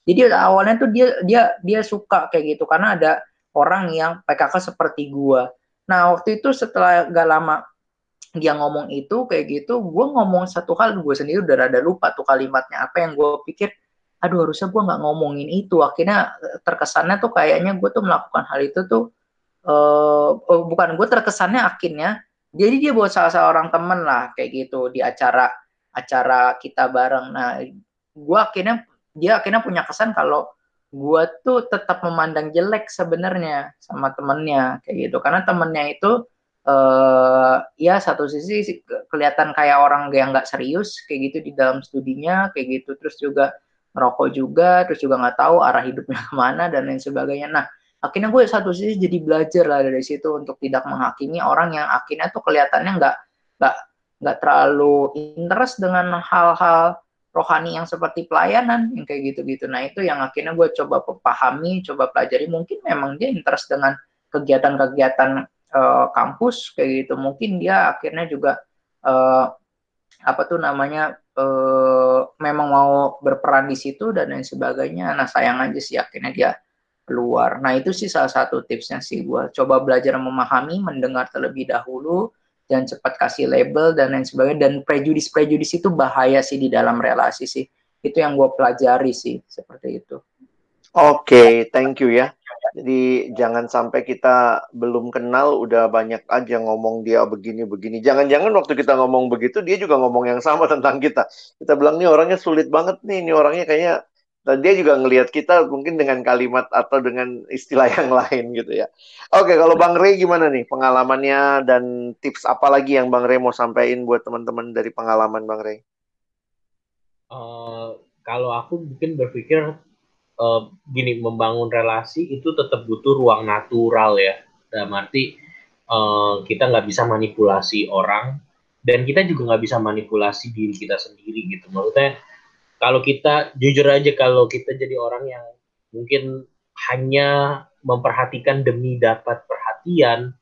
Jadi awalnya tuh dia dia dia suka kayak gitu karena ada orang yang PKK seperti gue. Nah, waktu itu setelah gak lama dia ngomong itu kayak gitu, gue ngomong satu hal gue sendiri udah rada lupa tuh kalimatnya. Apa yang gue pikir aduh harusnya gue nggak ngomongin itu. Akhirnya eh, terkesannya tuh kayaknya gue tuh melakukan hal itu tuh uh, bukan gue terkesannya akhirnya jadi dia buat salah seorang temen lah kayak gitu di acara acara kita bareng. Nah gue akhirnya dia akhirnya punya kesan kalau gue tuh tetap memandang jelek sebenarnya sama temennya kayak gitu. Karena temennya itu uh, ya satu sisi kelihatan kayak orang yang nggak serius kayak gitu di dalam studinya kayak gitu. Terus juga merokok juga terus juga nggak tahu arah hidupnya ke mana dan lain sebagainya. Nah akhirnya gue satu sisi jadi belajar lah dari situ untuk tidak menghakimi orang yang akhirnya tuh kelihatannya nggak nggak nggak terlalu interest dengan hal-hal rohani yang seperti pelayanan yang kayak gitu-gitu. Nah itu yang akhirnya gue coba pahami, coba pelajari. Mungkin memang dia interest dengan kegiatan-kegiatan uh, kampus kayak gitu. Mungkin dia akhirnya juga uh, apa tuh namanya uh, memang mau berperan di situ dan lain sebagainya. Nah sayang aja sih akhirnya dia keluar. Nah itu sih salah satu tipsnya sih gue coba belajar memahami, mendengar terlebih dahulu jangan cepat kasih label dan lain sebagainya. Dan prejudis prejudis itu bahaya sih di dalam relasi sih. Itu yang gue pelajari sih seperti itu. Oke okay, thank you ya. Jadi jangan sampai kita belum kenal udah banyak aja ngomong dia begini begini jangan-jangan waktu kita ngomong begitu dia juga ngomong yang sama tentang kita. Kita bilang nih orangnya sulit banget nih. Ini orangnya kayaknya dan dia juga ngelihat kita mungkin dengan kalimat atau dengan istilah yang lain gitu ya. Oke, kalau Bang Rey gimana nih pengalamannya dan tips apa lagi yang Bang Rey mau sampaikan buat teman-teman dari pengalaman Bang Rey? Uh, kalau aku mungkin berpikir uh, gini membangun relasi itu tetap butuh ruang natural ya. Dalam arti uh, kita nggak bisa manipulasi orang dan kita juga nggak bisa manipulasi diri kita sendiri gitu. Maksudnya kalau kita jujur aja kalau kita jadi orang yang mungkin hanya memperhatikan demi dapat perhatian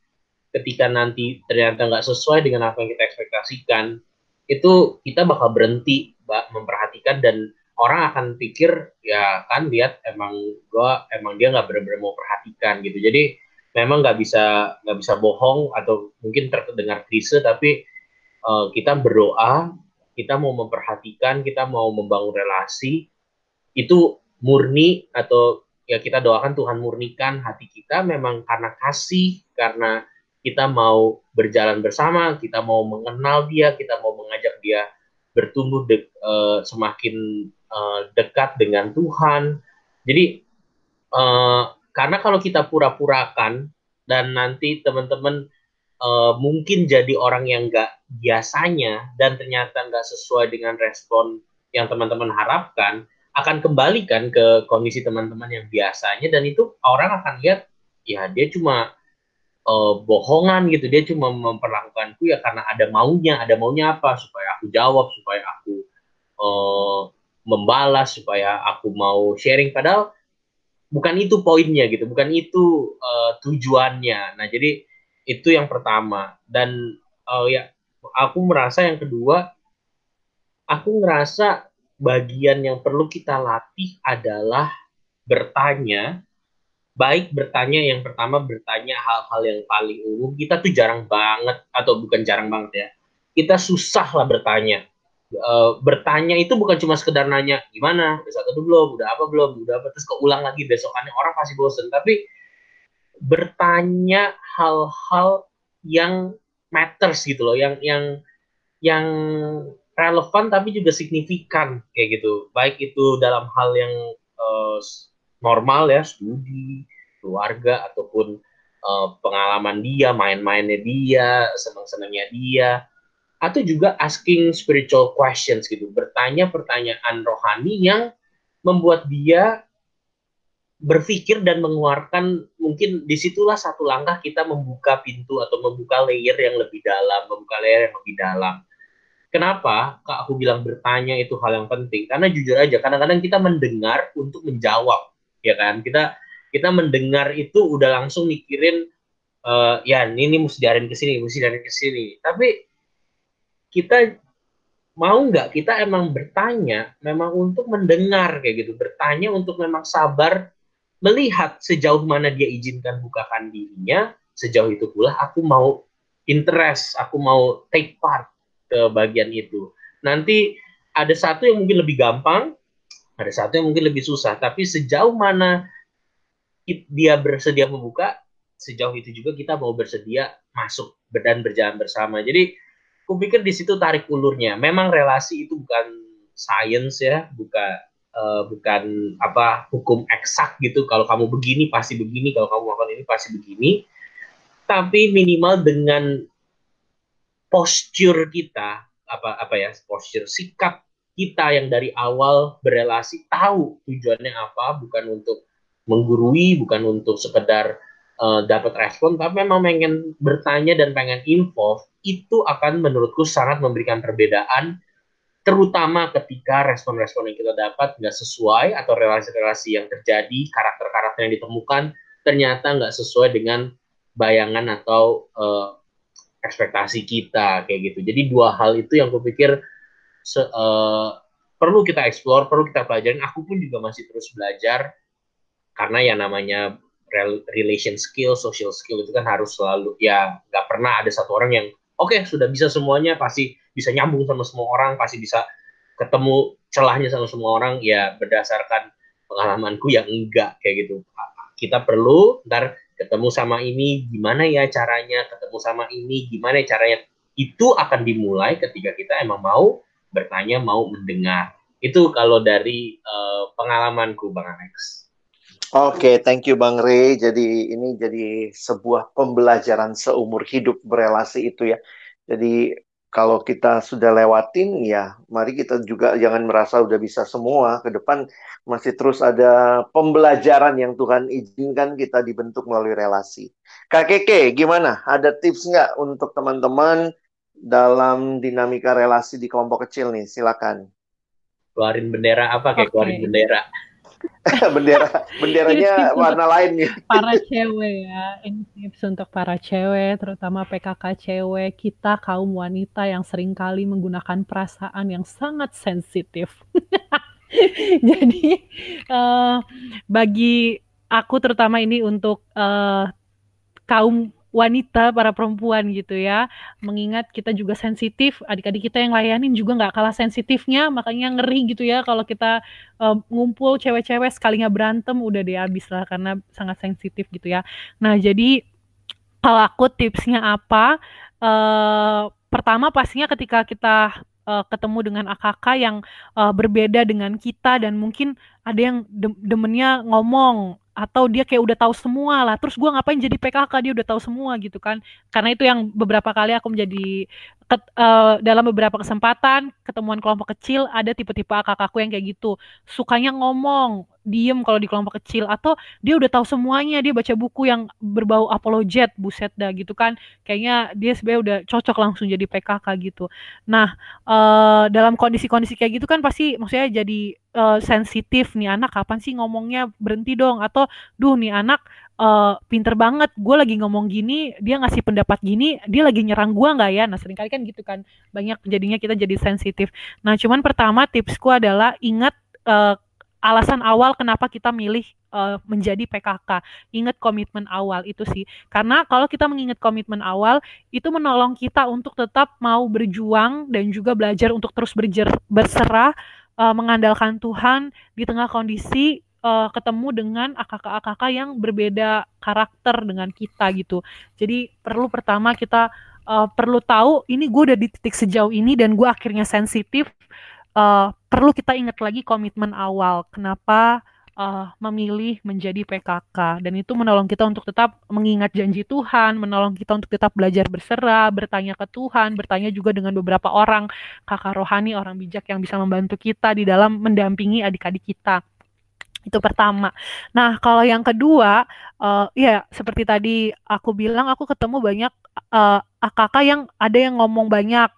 ketika nanti ternyata nggak sesuai dengan apa yang kita ekspektasikan itu kita bakal berhenti mbak memperhatikan dan orang akan pikir ya kan lihat emang gua emang dia nggak benar-benar mau perhatikan gitu. Jadi memang nggak bisa nggak bisa bohong atau mungkin terdengar klise tapi uh, kita berdoa kita mau memperhatikan, kita mau membangun relasi, itu murni atau ya kita doakan Tuhan murnikan hati kita memang karena kasih, karena kita mau berjalan bersama, kita mau mengenal dia, kita mau mengajak dia bertumbuh de uh, semakin uh, dekat dengan Tuhan. Jadi uh, karena kalau kita pura-purakan dan nanti teman-teman uh, mungkin jadi orang yang nggak biasanya dan ternyata nggak sesuai dengan respon yang teman-teman harapkan, akan kembalikan ke kondisi teman-teman yang biasanya. Dan itu orang akan lihat ya dia cuma uh, bohongan gitu, dia cuma memperlakukanku ya karena ada maunya, ada maunya apa? Supaya aku jawab, supaya aku uh, membalas, supaya aku mau sharing. Padahal bukan itu poinnya gitu, bukan itu uh, tujuannya. Nah, jadi itu yang pertama. Dan uh, ya aku merasa yang kedua aku ngerasa bagian yang perlu kita latih adalah bertanya baik bertanya yang pertama bertanya hal-hal yang paling umum. Kita tuh jarang banget atau bukan jarang banget ya kita susah lah bertanya. E, bertanya itu bukan cuma sekedar nanya gimana? Udah satu belum? Udah apa belum? Udah apa? Terus keulang lagi besokannya orang pasti bosen. Tapi bertanya hal-hal yang matters gitu loh, yang yang yang relevan tapi juga signifikan kayak gitu. Baik itu dalam hal yang uh, normal ya, studi, keluarga ataupun uh, pengalaman dia, main-mainnya dia, senang-senangnya dia, atau juga asking spiritual questions gitu, bertanya pertanyaan rohani yang membuat dia berpikir dan mengeluarkan mungkin di situlah satu langkah kita membuka pintu atau membuka layer yang lebih dalam, membuka layer yang lebih dalam. Kenapa Kak aku bilang bertanya itu hal yang penting? Karena jujur aja kadang-kadang kita mendengar untuk menjawab, ya kan? Kita kita mendengar itu udah langsung mikirin uh, ya ini mesti diarin ke sini, mesti diarin ke sini. Tapi kita mau nggak kita emang bertanya memang untuk mendengar kayak gitu bertanya untuk memang sabar melihat sejauh mana dia izinkan bukakan dirinya, sejauh itu pula aku mau interest, aku mau take part ke bagian itu. Nanti ada satu yang mungkin lebih gampang, ada satu yang mungkin lebih susah, tapi sejauh mana dia bersedia membuka, sejauh itu juga kita mau bersedia masuk dan berjalan bersama. Jadi, aku pikir di situ tarik ulurnya. Memang relasi itu bukan science ya, bukan uh, bukan apa hukum eksak gitu. Kalau kamu begini pasti begini. Kalau kamu melakukan ini pasti begini. Tapi minimal dengan posture kita apa apa ya posture sikap kita yang dari awal berelasi tahu tujuannya apa. Bukan untuk menggurui bukan untuk sekedar uh, dapat respon. Tapi memang pengen bertanya dan pengen info itu akan menurutku sangat memberikan perbedaan terutama ketika respon-respon yang kita dapat nggak sesuai atau relasi-relasi yang terjadi karakter-karakter yang ditemukan ternyata nggak sesuai dengan bayangan atau uh, ekspektasi kita kayak gitu. Jadi dua hal itu yang kupikir se, uh, perlu kita explore perlu kita pelajarin. Aku pun juga masih terus belajar karena ya namanya relation skill social skill itu kan harus selalu ya nggak pernah ada satu orang yang oke okay, sudah bisa semuanya pasti bisa nyambung sama semua orang, pasti bisa ketemu celahnya sama semua orang, ya berdasarkan pengalamanku yang enggak kayak gitu. Kita perlu ntar ketemu sama ini gimana ya caranya, ketemu sama ini gimana ya caranya. Itu akan dimulai ketika kita emang mau bertanya, mau mendengar. Itu kalau dari uh, pengalamanku, Bang Alex. Oke, okay, thank you Bang Rey. Jadi ini jadi sebuah pembelajaran seumur hidup berelasi itu ya. Jadi kalau kita sudah lewatin ya mari kita juga jangan merasa udah bisa semua ke depan masih terus ada pembelajaran yang Tuhan izinkan kita dibentuk melalui relasi. Kak Keke gimana? Ada tips nggak untuk teman-teman dalam dinamika relasi di kelompok kecil nih? Silakan. Keluarin bendera apa kayak okay. keluarin bendera? bendera benderanya warna lain nih. Para cewek ya, ini tips untuk para cewek, terutama PKK cewek, kita kaum wanita yang sering kali menggunakan perasaan yang sangat sensitif. Jadi uh, bagi aku terutama ini untuk uh, kaum wanita, para perempuan gitu ya. Mengingat kita juga sensitif, adik-adik kita yang layanin juga nggak kalah sensitifnya, makanya ngeri gitu ya kalau kita uh, ngumpul cewek-cewek sekalinya berantem udah deh habis lah karena sangat sensitif gitu ya. Nah jadi kalau aku tipsnya apa? Uh, pertama pastinya ketika kita uh, ketemu dengan AKK yang uh, berbeda dengan kita dan mungkin ada yang de demennya ngomong atau dia kayak udah tahu semua lah terus gue ngapain jadi PKK dia udah tahu semua gitu kan. Karena itu yang beberapa kali aku menjadi ket, uh, dalam beberapa kesempatan ketemuan kelompok kecil ada tipe-tipe kakakku yang kayak gitu. Sukanya ngomong diem kalau di kelompok kecil atau dia udah tahu semuanya dia baca buku yang berbau apologet buset dah gitu kan. Kayaknya dia sebenarnya udah cocok langsung jadi PKK gitu. Nah uh, dalam kondisi-kondisi kayak gitu kan pasti maksudnya jadi uh, sensitif. Nih anak kapan sih ngomongnya? Berhenti dong. Atau duh nih anak uh, pinter banget gue lagi ngomong gini dia ngasih pendapat gini dia lagi nyerang gue nggak ya nah sering kali kan gitu kan banyak jadinya kita jadi sensitif nah cuman pertama tipsku adalah ingat uh, alasan awal kenapa kita milih uh, menjadi PKK. Ingat komitmen awal itu sih. Karena kalau kita mengingat komitmen awal, itu menolong kita untuk tetap mau berjuang dan juga belajar untuk terus berjer berserah, uh, mengandalkan Tuhan di tengah kondisi uh, ketemu dengan AKK-AKK yang berbeda karakter dengan kita gitu. Jadi perlu pertama kita uh, perlu tahu ini gue udah di titik sejauh ini dan gue akhirnya sensitif uh, perlu kita ingat lagi komitmen awal kenapa uh, memilih menjadi PKK dan itu menolong kita untuk tetap mengingat janji Tuhan, menolong kita untuk tetap belajar berserah, bertanya ke Tuhan, bertanya juga dengan beberapa orang kakak rohani, orang bijak yang bisa membantu kita di dalam mendampingi adik-adik kita. Itu pertama. Nah, kalau yang kedua, uh, ya seperti tadi aku bilang, aku ketemu banyak uh, AKK yang ada yang ngomong banyak,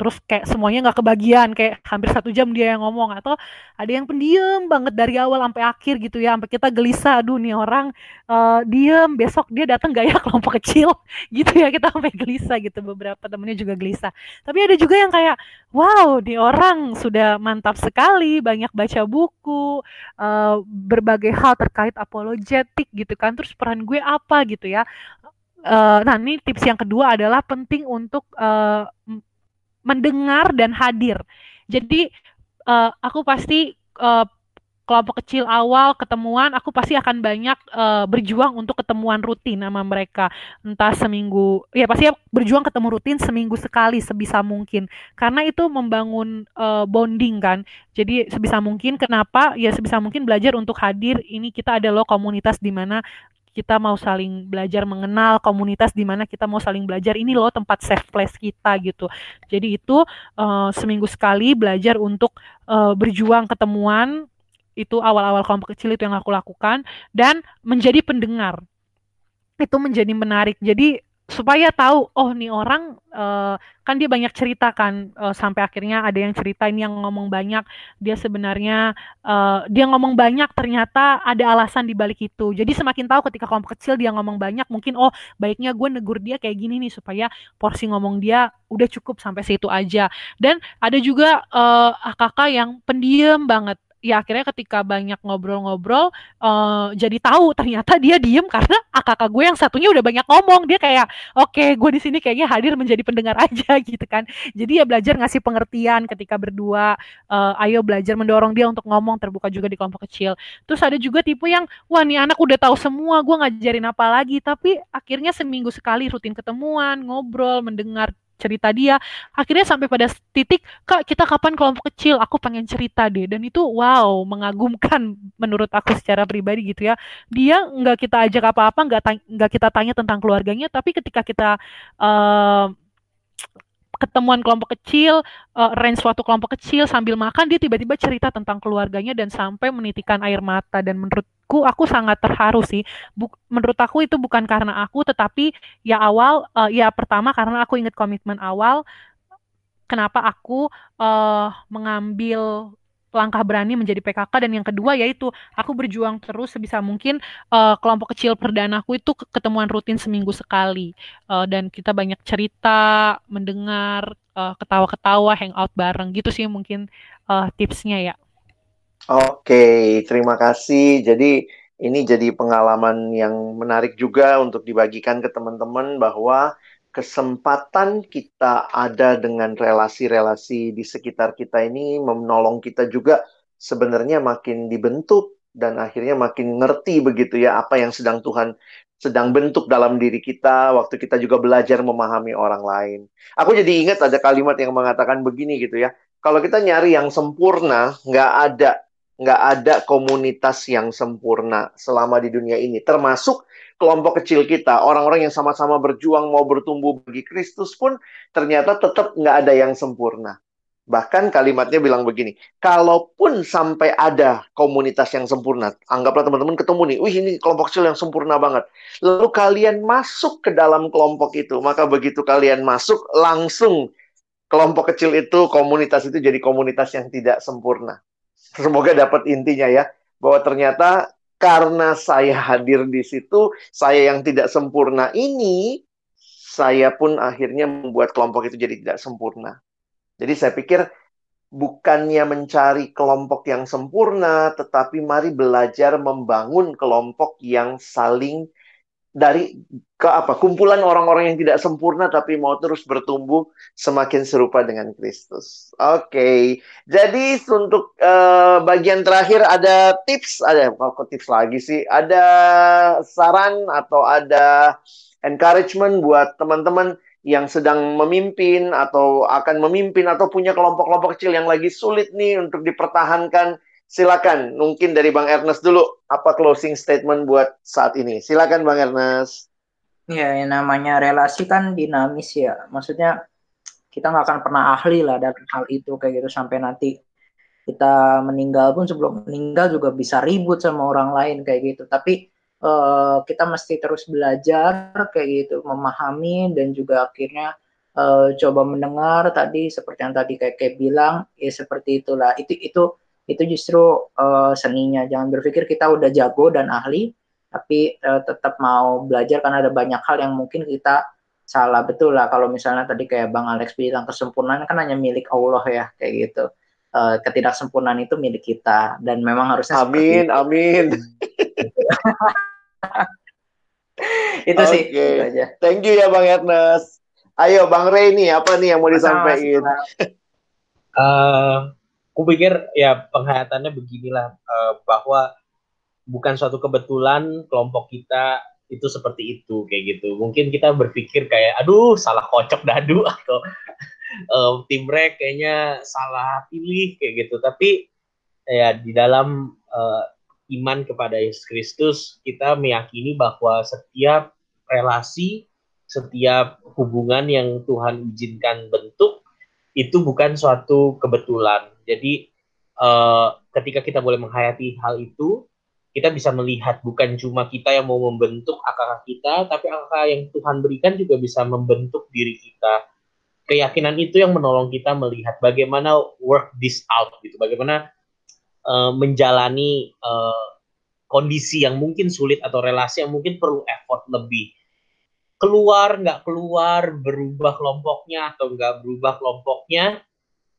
terus kayak semuanya nggak kebagian kayak hampir satu jam dia yang ngomong atau ada yang pendiam banget dari awal sampai akhir gitu ya sampai kita gelisah aduh nih orang uh, diem besok dia datang gak ya kelompok kecil gitu ya kita sampai gelisah gitu beberapa temennya juga gelisah. Tapi ada juga yang kayak wow nih orang sudah mantap sekali banyak baca buku uh, berbagai hal terkait apologetik gitu kan terus peran gue apa? gitu ya. Uh, nah ini tips yang kedua adalah penting untuk uh, mendengar dan hadir. Jadi uh, aku pasti uh, kelompok kecil awal ketemuan aku pasti akan banyak uh, berjuang untuk ketemuan rutin sama mereka. Entah seminggu ya pasti berjuang ketemu rutin seminggu sekali sebisa mungkin. Karena itu membangun uh, bonding kan. Jadi sebisa mungkin kenapa? Ya sebisa mungkin belajar untuk hadir ini kita ada loh komunitas di mana kita mau saling belajar mengenal komunitas di mana kita mau saling belajar ini loh tempat safe place kita gitu. Jadi itu uh, seminggu sekali belajar untuk uh, berjuang ketemuan itu awal-awal kelompok kecil itu yang aku lakukan dan menjadi pendengar. Itu menjadi menarik. Jadi supaya tahu oh nih orang uh, kan dia banyak cerita kan uh, sampai akhirnya ada yang cerita ini yang ngomong banyak dia sebenarnya uh, dia ngomong banyak ternyata ada alasan di balik itu. Jadi semakin tahu ketika kelompok kecil dia ngomong banyak mungkin oh baiknya gue negur dia kayak gini nih supaya porsi ngomong dia udah cukup sampai situ aja. Dan ada juga uh, kakak yang pendiam banget ya akhirnya ketika banyak ngobrol-ngobrol uh, jadi tahu ternyata dia diem karena kakak gue yang satunya udah banyak ngomong. Dia kayak oke okay, gue di sini kayaknya hadir menjadi pendengar aja gitu kan. Jadi ya belajar ngasih pengertian ketika berdua uh, ayo belajar mendorong dia untuk ngomong terbuka juga di kelompok kecil. Terus ada juga tipe yang wah nih anak udah tahu semua gue ngajarin apa lagi. Tapi akhirnya seminggu sekali rutin ketemuan ngobrol mendengar cerita dia. Akhirnya sampai pada titik kak kita kapan kelompok kecil? Aku pengen cerita deh. Dan itu wow mengagumkan menurut aku secara pribadi gitu ya. Dia nggak kita ajak apa-apa nggak nggak kita tanya tentang keluarganya tapi ketika kita uh, ketemuan kelompok kecil, uh, range suatu kelompok kecil sambil makan dia tiba-tiba cerita tentang keluarganya dan sampai menitikan air mata dan menurutku aku sangat terharu sih. Buk, menurut aku itu bukan karena aku tetapi ya awal uh, ya pertama karena aku ingat komitmen awal kenapa aku uh, mengambil langkah berani menjadi PKK dan yang kedua yaitu aku berjuang terus sebisa mungkin uh, kelompok kecil perdanaku itu ketemuan rutin seminggu sekali. Uh, dan kita banyak cerita mendengar uh, ketawa-ketawa hangout bareng. Gitu sih mungkin uh, tipsnya ya. Oke terima kasih. Jadi ini jadi pengalaman yang menarik juga untuk dibagikan ke teman-teman bahwa kesempatan kita ada dengan relasi-relasi di sekitar kita ini menolong kita juga sebenarnya makin dibentuk dan akhirnya makin ngerti begitu ya apa yang sedang Tuhan sedang bentuk dalam diri kita waktu kita juga belajar memahami orang lain. Aku jadi ingat ada kalimat yang mengatakan begini gitu ya. Kalau kita nyari yang sempurna, nggak ada nggak ada komunitas yang sempurna selama di dunia ini. Termasuk kelompok kecil kita, orang-orang yang sama-sama berjuang mau bertumbuh bagi Kristus pun ternyata tetap nggak ada yang sempurna. Bahkan kalimatnya bilang begini, kalaupun sampai ada komunitas yang sempurna, anggaplah teman-teman ketemu nih, wih ini kelompok kecil yang sempurna banget. Lalu kalian masuk ke dalam kelompok itu, maka begitu kalian masuk, langsung kelompok kecil itu, komunitas itu jadi komunitas yang tidak sempurna. Semoga dapat intinya ya, bahwa ternyata karena saya hadir di situ, saya yang tidak sempurna ini, saya pun akhirnya membuat kelompok itu jadi tidak sempurna. Jadi saya pikir bukannya mencari kelompok yang sempurna, tetapi mari belajar membangun kelompok yang saling dari ke apa kumpulan orang-orang yang tidak sempurna tapi mau terus bertumbuh semakin serupa dengan Kristus. Oke, okay. jadi untuk uh, bagian terakhir ada tips, ada kok tips lagi sih, ada saran atau ada encouragement buat teman-teman yang sedang memimpin atau akan memimpin atau punya kelompok-kelompok kecil yang lagi sulit nih untuk dipertahankan Silakan, mungkin dari Bang Ernest dulu, apa closing statement buat saat ini? Silakan Bang Ernest. Ya, yang namanya relasi kan dinamis ya. Maksudnya kita nggak akan pernah ahli lah dalam hal itu kayak gitu sampai nanti kita meninggal pun sebelum meninggal juga bisa ribut sama orang lain kayak gitu. Tapi uh, kita mesti terus belajar kayak gitu, memahami dan juga akhirnya uh, coba mendengar tadi seperti yang tadi kayak kayak bilang ya seperti itulah. Itu itu itu justru uh, seninya. Jangan berpikir kita udah jago dan ahli, tapi uh, tetap mau belajar karena ada banyak hal yang mungkin kita salah betul lah. Kalau misalnya tadi kayak Bang Alex bilang kesempurnaan kan hanya milik Allah ya kayak gitu. Uh, ketidaksempurnaan itu milik kita dan memang harusnya amin amin itu okay. sih itu aja. thank you ya bang Ernest ayo bang Rey nih apa nih yang mau disampaikan uh, aku pikir ya penghayatannya beginilah uh, bahwa bukan suatu kebetulan kelompok kita itu seperti itu kayak gitu. Mungkin kita berpikir kayak aduh salah kocok dadu atau uh, tim rek kayaknya salah pilih kayak gitu. Tapi ya di dalam uh, iman kepada Yesus Kristus kita meyakini bahwa setiap relasi, setiap hubungan yang Tuhan izinkan bentuk itu bukan suatu kebetulan. Jadi uh, ketika kita boleh menghayati hal itu, kita bisa melihat bukan cuma kita yang mau membentuk akar kita, tapi akar yang Tuhan berikan juga bisa membentuk diri kita. Keyakinan itu yang menolong kita melihat bagaimana work this out gitu, bagaimana uh, menjalani uh, kondisi yang mungkin sulit atau relasi yang mungkin perlu effort lebih. Keluar nggak keluar, berubah kelompoknya atau nggak berubah kelompoknya,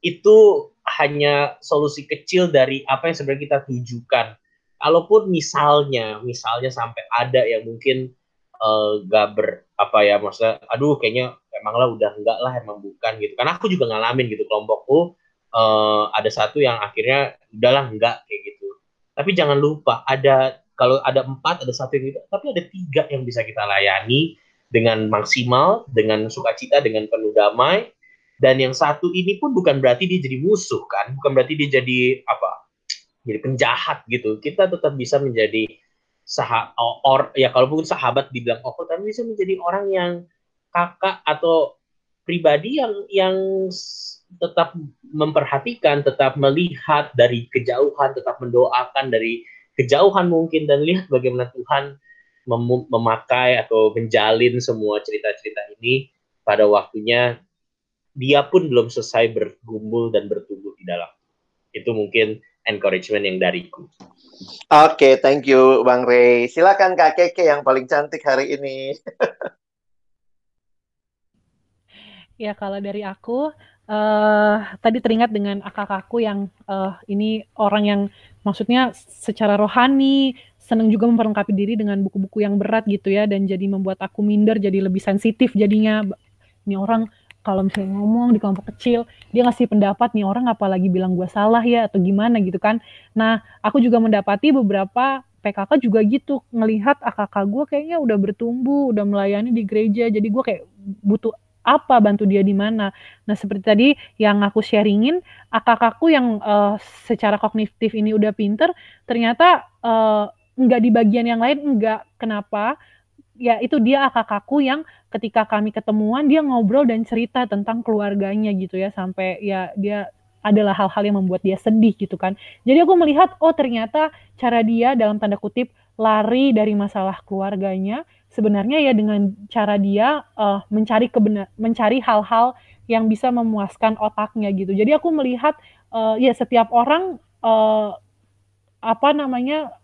itu hanya solusi kecil dari apa yang sebenarnya kita tujukan. Kalaupun misalnya misalnya sampai ada yang mungkin uh, gak ber apa ya maksudnya aduh kayaknya emang lah udah enggak lah emang bukan gitu. Karena aku juga ngalamin gitu kelompokku uh, ada satu yang akhirnya udahlah enggak kayak gitu. Tapi jangan lupa ada kalau ada empat ada satu yang gitu tapi ada tiga yang bisa kita layani dengan maksimal dengan sukacita dengan penuh damai dan yang satu ini pun bukan berarti dia jadi musuh kan? Bukan berarti dia jadi apa jadi penjahat gitu. Kita tetap bisa menjadi sah or ya kalaupun sahabat dibilang oh tapi bisa menjadi orang yang kakak atau pribadi yang yang tetap memperhatikan, tetap melihat dari kejauhan, tetap mendoakan dari kejauhan mungkin dan lihat bagaimana Tuhan mem memakai atau menjalin semua cerita-cerita ini pada waktunya dia pun belum selesai bergumul dan bertumbuh di dalam. Itu mungkin encouragement yang dariku. Oke, okay, thank you Bang Ray. Silakan Kak Keke yang paling cantik hari ini. ya kalau dari aku uh, tadi teringat dengan kakakku yang uh, ini orang yang maksudnya secara rohani senang juga memperlengkapi diri dengan buku-buku yang berat gitu ya dan jadi membuat aku minder jadi lebih sensitif jadinya ini orang kalau misalnya ngomong di kelompok kecil dia ngasih pendapat nih orang apalagi bilang gue salah ya atau gimana gitu kan nah aku juga mendapati beberapa PKK juga gitu ngelihat AKK gue kayaknya udah bertumbuh udah melayani di gereja jadi gue kayak butuh apa bantu dia di mana. Nah, seperti tadi yang aku sharingin, akakku yang uh, secara kognitif ini udah pinter, ternyata uh, nggak di bagian yang lain, enggak. Kenapa? Ya itu dia kakakku yang ketika kami ketemuan dia ngobrol dan cerita tentang keluarganya gitu ya sampai ya dia adalah hal-hal yang membuat dia sedih gitu kan. Jadi aku melihat oh ternyata cara dia dalam tanda kutip lari dari masalah keluarganya sebenarnya ya dengan cara dia uh, mencari kebenar mencari hal-hal yang bisa memuaskan otaknya gitu. Jadi aku melihat uh, ya setiap orang uh, apa namanya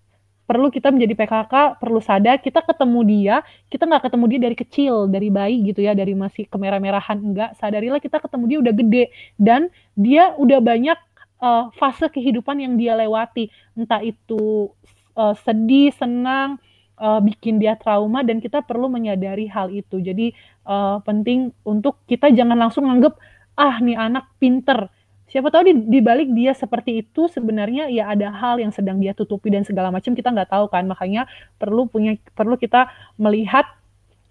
perlu kita menjadi PKK perlu sadar kita ketemu dia kita nggak ketemu dia dari kecil dari bayi gitu ya dari masih kemerah-merahan enggak. Sadarilah kita ketemu dia udah gede dan dia udah banyak uh, fase kehidupan yang dia lewati. Entah itu uh, sedih senang uh, bikin dia trauma dan kita perlu menyadari hal itu. Jadi uh, penting untuk kita jangan langsung nganggep ah nih anak pinter siapa tahu di, di balik dia seperti itu sebenarnya ya ada hal yang sedang dia tutupi dan segala macam kita nggak tahu kan makanya perlu punya perlu kita melihat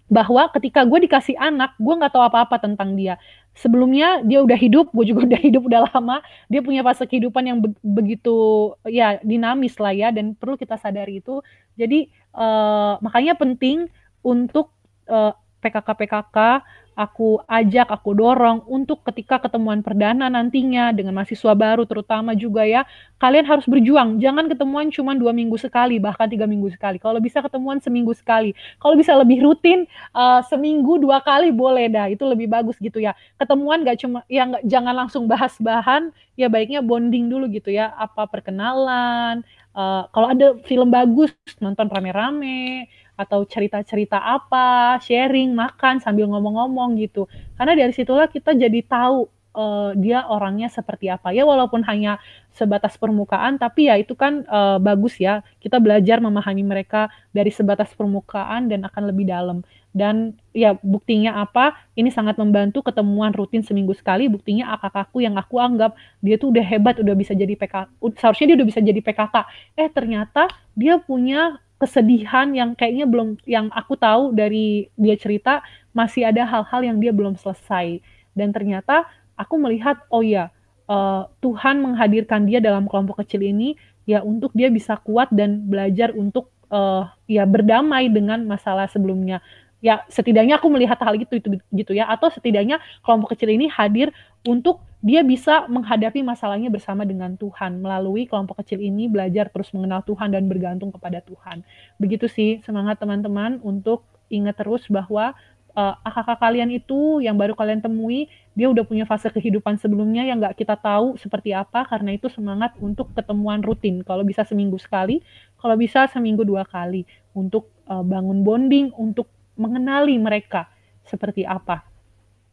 bahwa ketika gue dikasih anak, gue nggak tahu apa-apa tentang dia. Sebelumnya dia udah hidup, gue juga udah hidup udah lama. Dia punya fase kehidupan yang be begitu ya dinamis lah ya, dan perlu kita sadari itu. Jadi uh, makanya penting untuk uh, PKK-PKK aku ajak, aku dorong untuk ketika ketemuan perdana nantinya dengan mahasiswa baru terutama juga ya, kalian harus berjuang. Jangan ketemuan cuma dua minggu sekali, bahkan tiga minggu sekali. Kalau bisa ketemuan seminggu sekali. Kalau bisa lebih rutin, uh, seminggu dua kali boleh dah. Itu lebih bagus gitu ya. Ketemuan gak cuma, ya gak, jangan langsung bahas bahan, ya baiknya bonding dulu gitu ya. Apa perkenalan, uh, kalau ada film bagus, nonton rame-rame atau cerita-cerita apa, sharing, makan sambil ngomong-ngomong gitu. Karena dari situlah kita jadi tahu uh, dia orangnya seperti apa. Ya walaupun hanya sebatas permukaan tapi ya itu kan uh, bagus ya. Kita belajar memahami mereka dari sebatas permukaan dan akan lebih dalam. Dan ya buktinya apa? Ini sangat membantu ketemuan rutin seminggu sekali. Buktinya kakakku yang aku anggap dia tuh udah hebat udah bisa jadi PKK seharusnya dia udah bisa jadi PKK eh ternyata dia punya kesedihan yang kayaknya belum yang aku tahu dari dia cerita masih ada hal-hal yang dia belum selesai. Dan ternyata aku melihat oh ya uh, Tuhan menghadirkan dia dalam kelompok kecil ini ya untuk dia bisa kuat dan belajar untuk uh, ya berdamai dengan masalah sebelumnya ya setidaknya aku melihat hal itu itu gitu ya. Atau setidaknya kelompok kecil ini hadir untuk dia bisa menghadapi masalahnya bersama dengan Tuhan. Melalui kelompok kecil ini belajar terus mengenal Tuhan dan bergantung kepada Tuhan. Begitu sih semangat teman-teman untuk ingat terus bahwa uh, eh, kakak kalian itu yang baru kalian temui dia udah punya fase kehidupan sebelumnya yang nggak kita tahu seperti apa karena itu semangat untuk ketemuan rutin. Kalau bisa seminggu sekali kalau bisa seminggu dua kali untuk uh, bangun bonding untuk mengenali mereka seperti apa.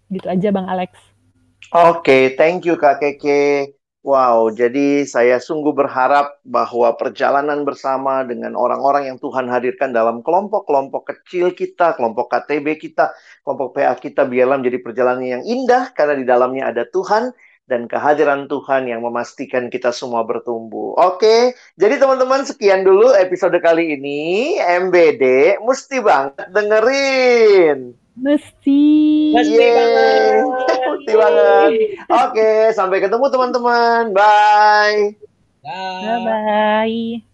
Gitu aja Bang Alex. Oke, okay, thank you Kak Keke. Wow, jadi saya sungguh berharap bahwa perjalanan bersama dengan orang-orang yang Tuhan hadirkan dalam kelompok-kelompok kecil kita, kelompok KTB kita, kelompok PA kita, biarlah menjadi perjalanan yang indah karena di dalamnya ada Tuhan dan kehadiran Tuhan yang memastikan kita semua bertumbuh. Oke, jadi teman-teman sekian dulu episode kali ini. MBD mesti banget dengerin. Mesti. Mesti yeah. banget. mesti banget. Oke, sampai ketemu teman-teman. Bye. Bye. Bye. -bye.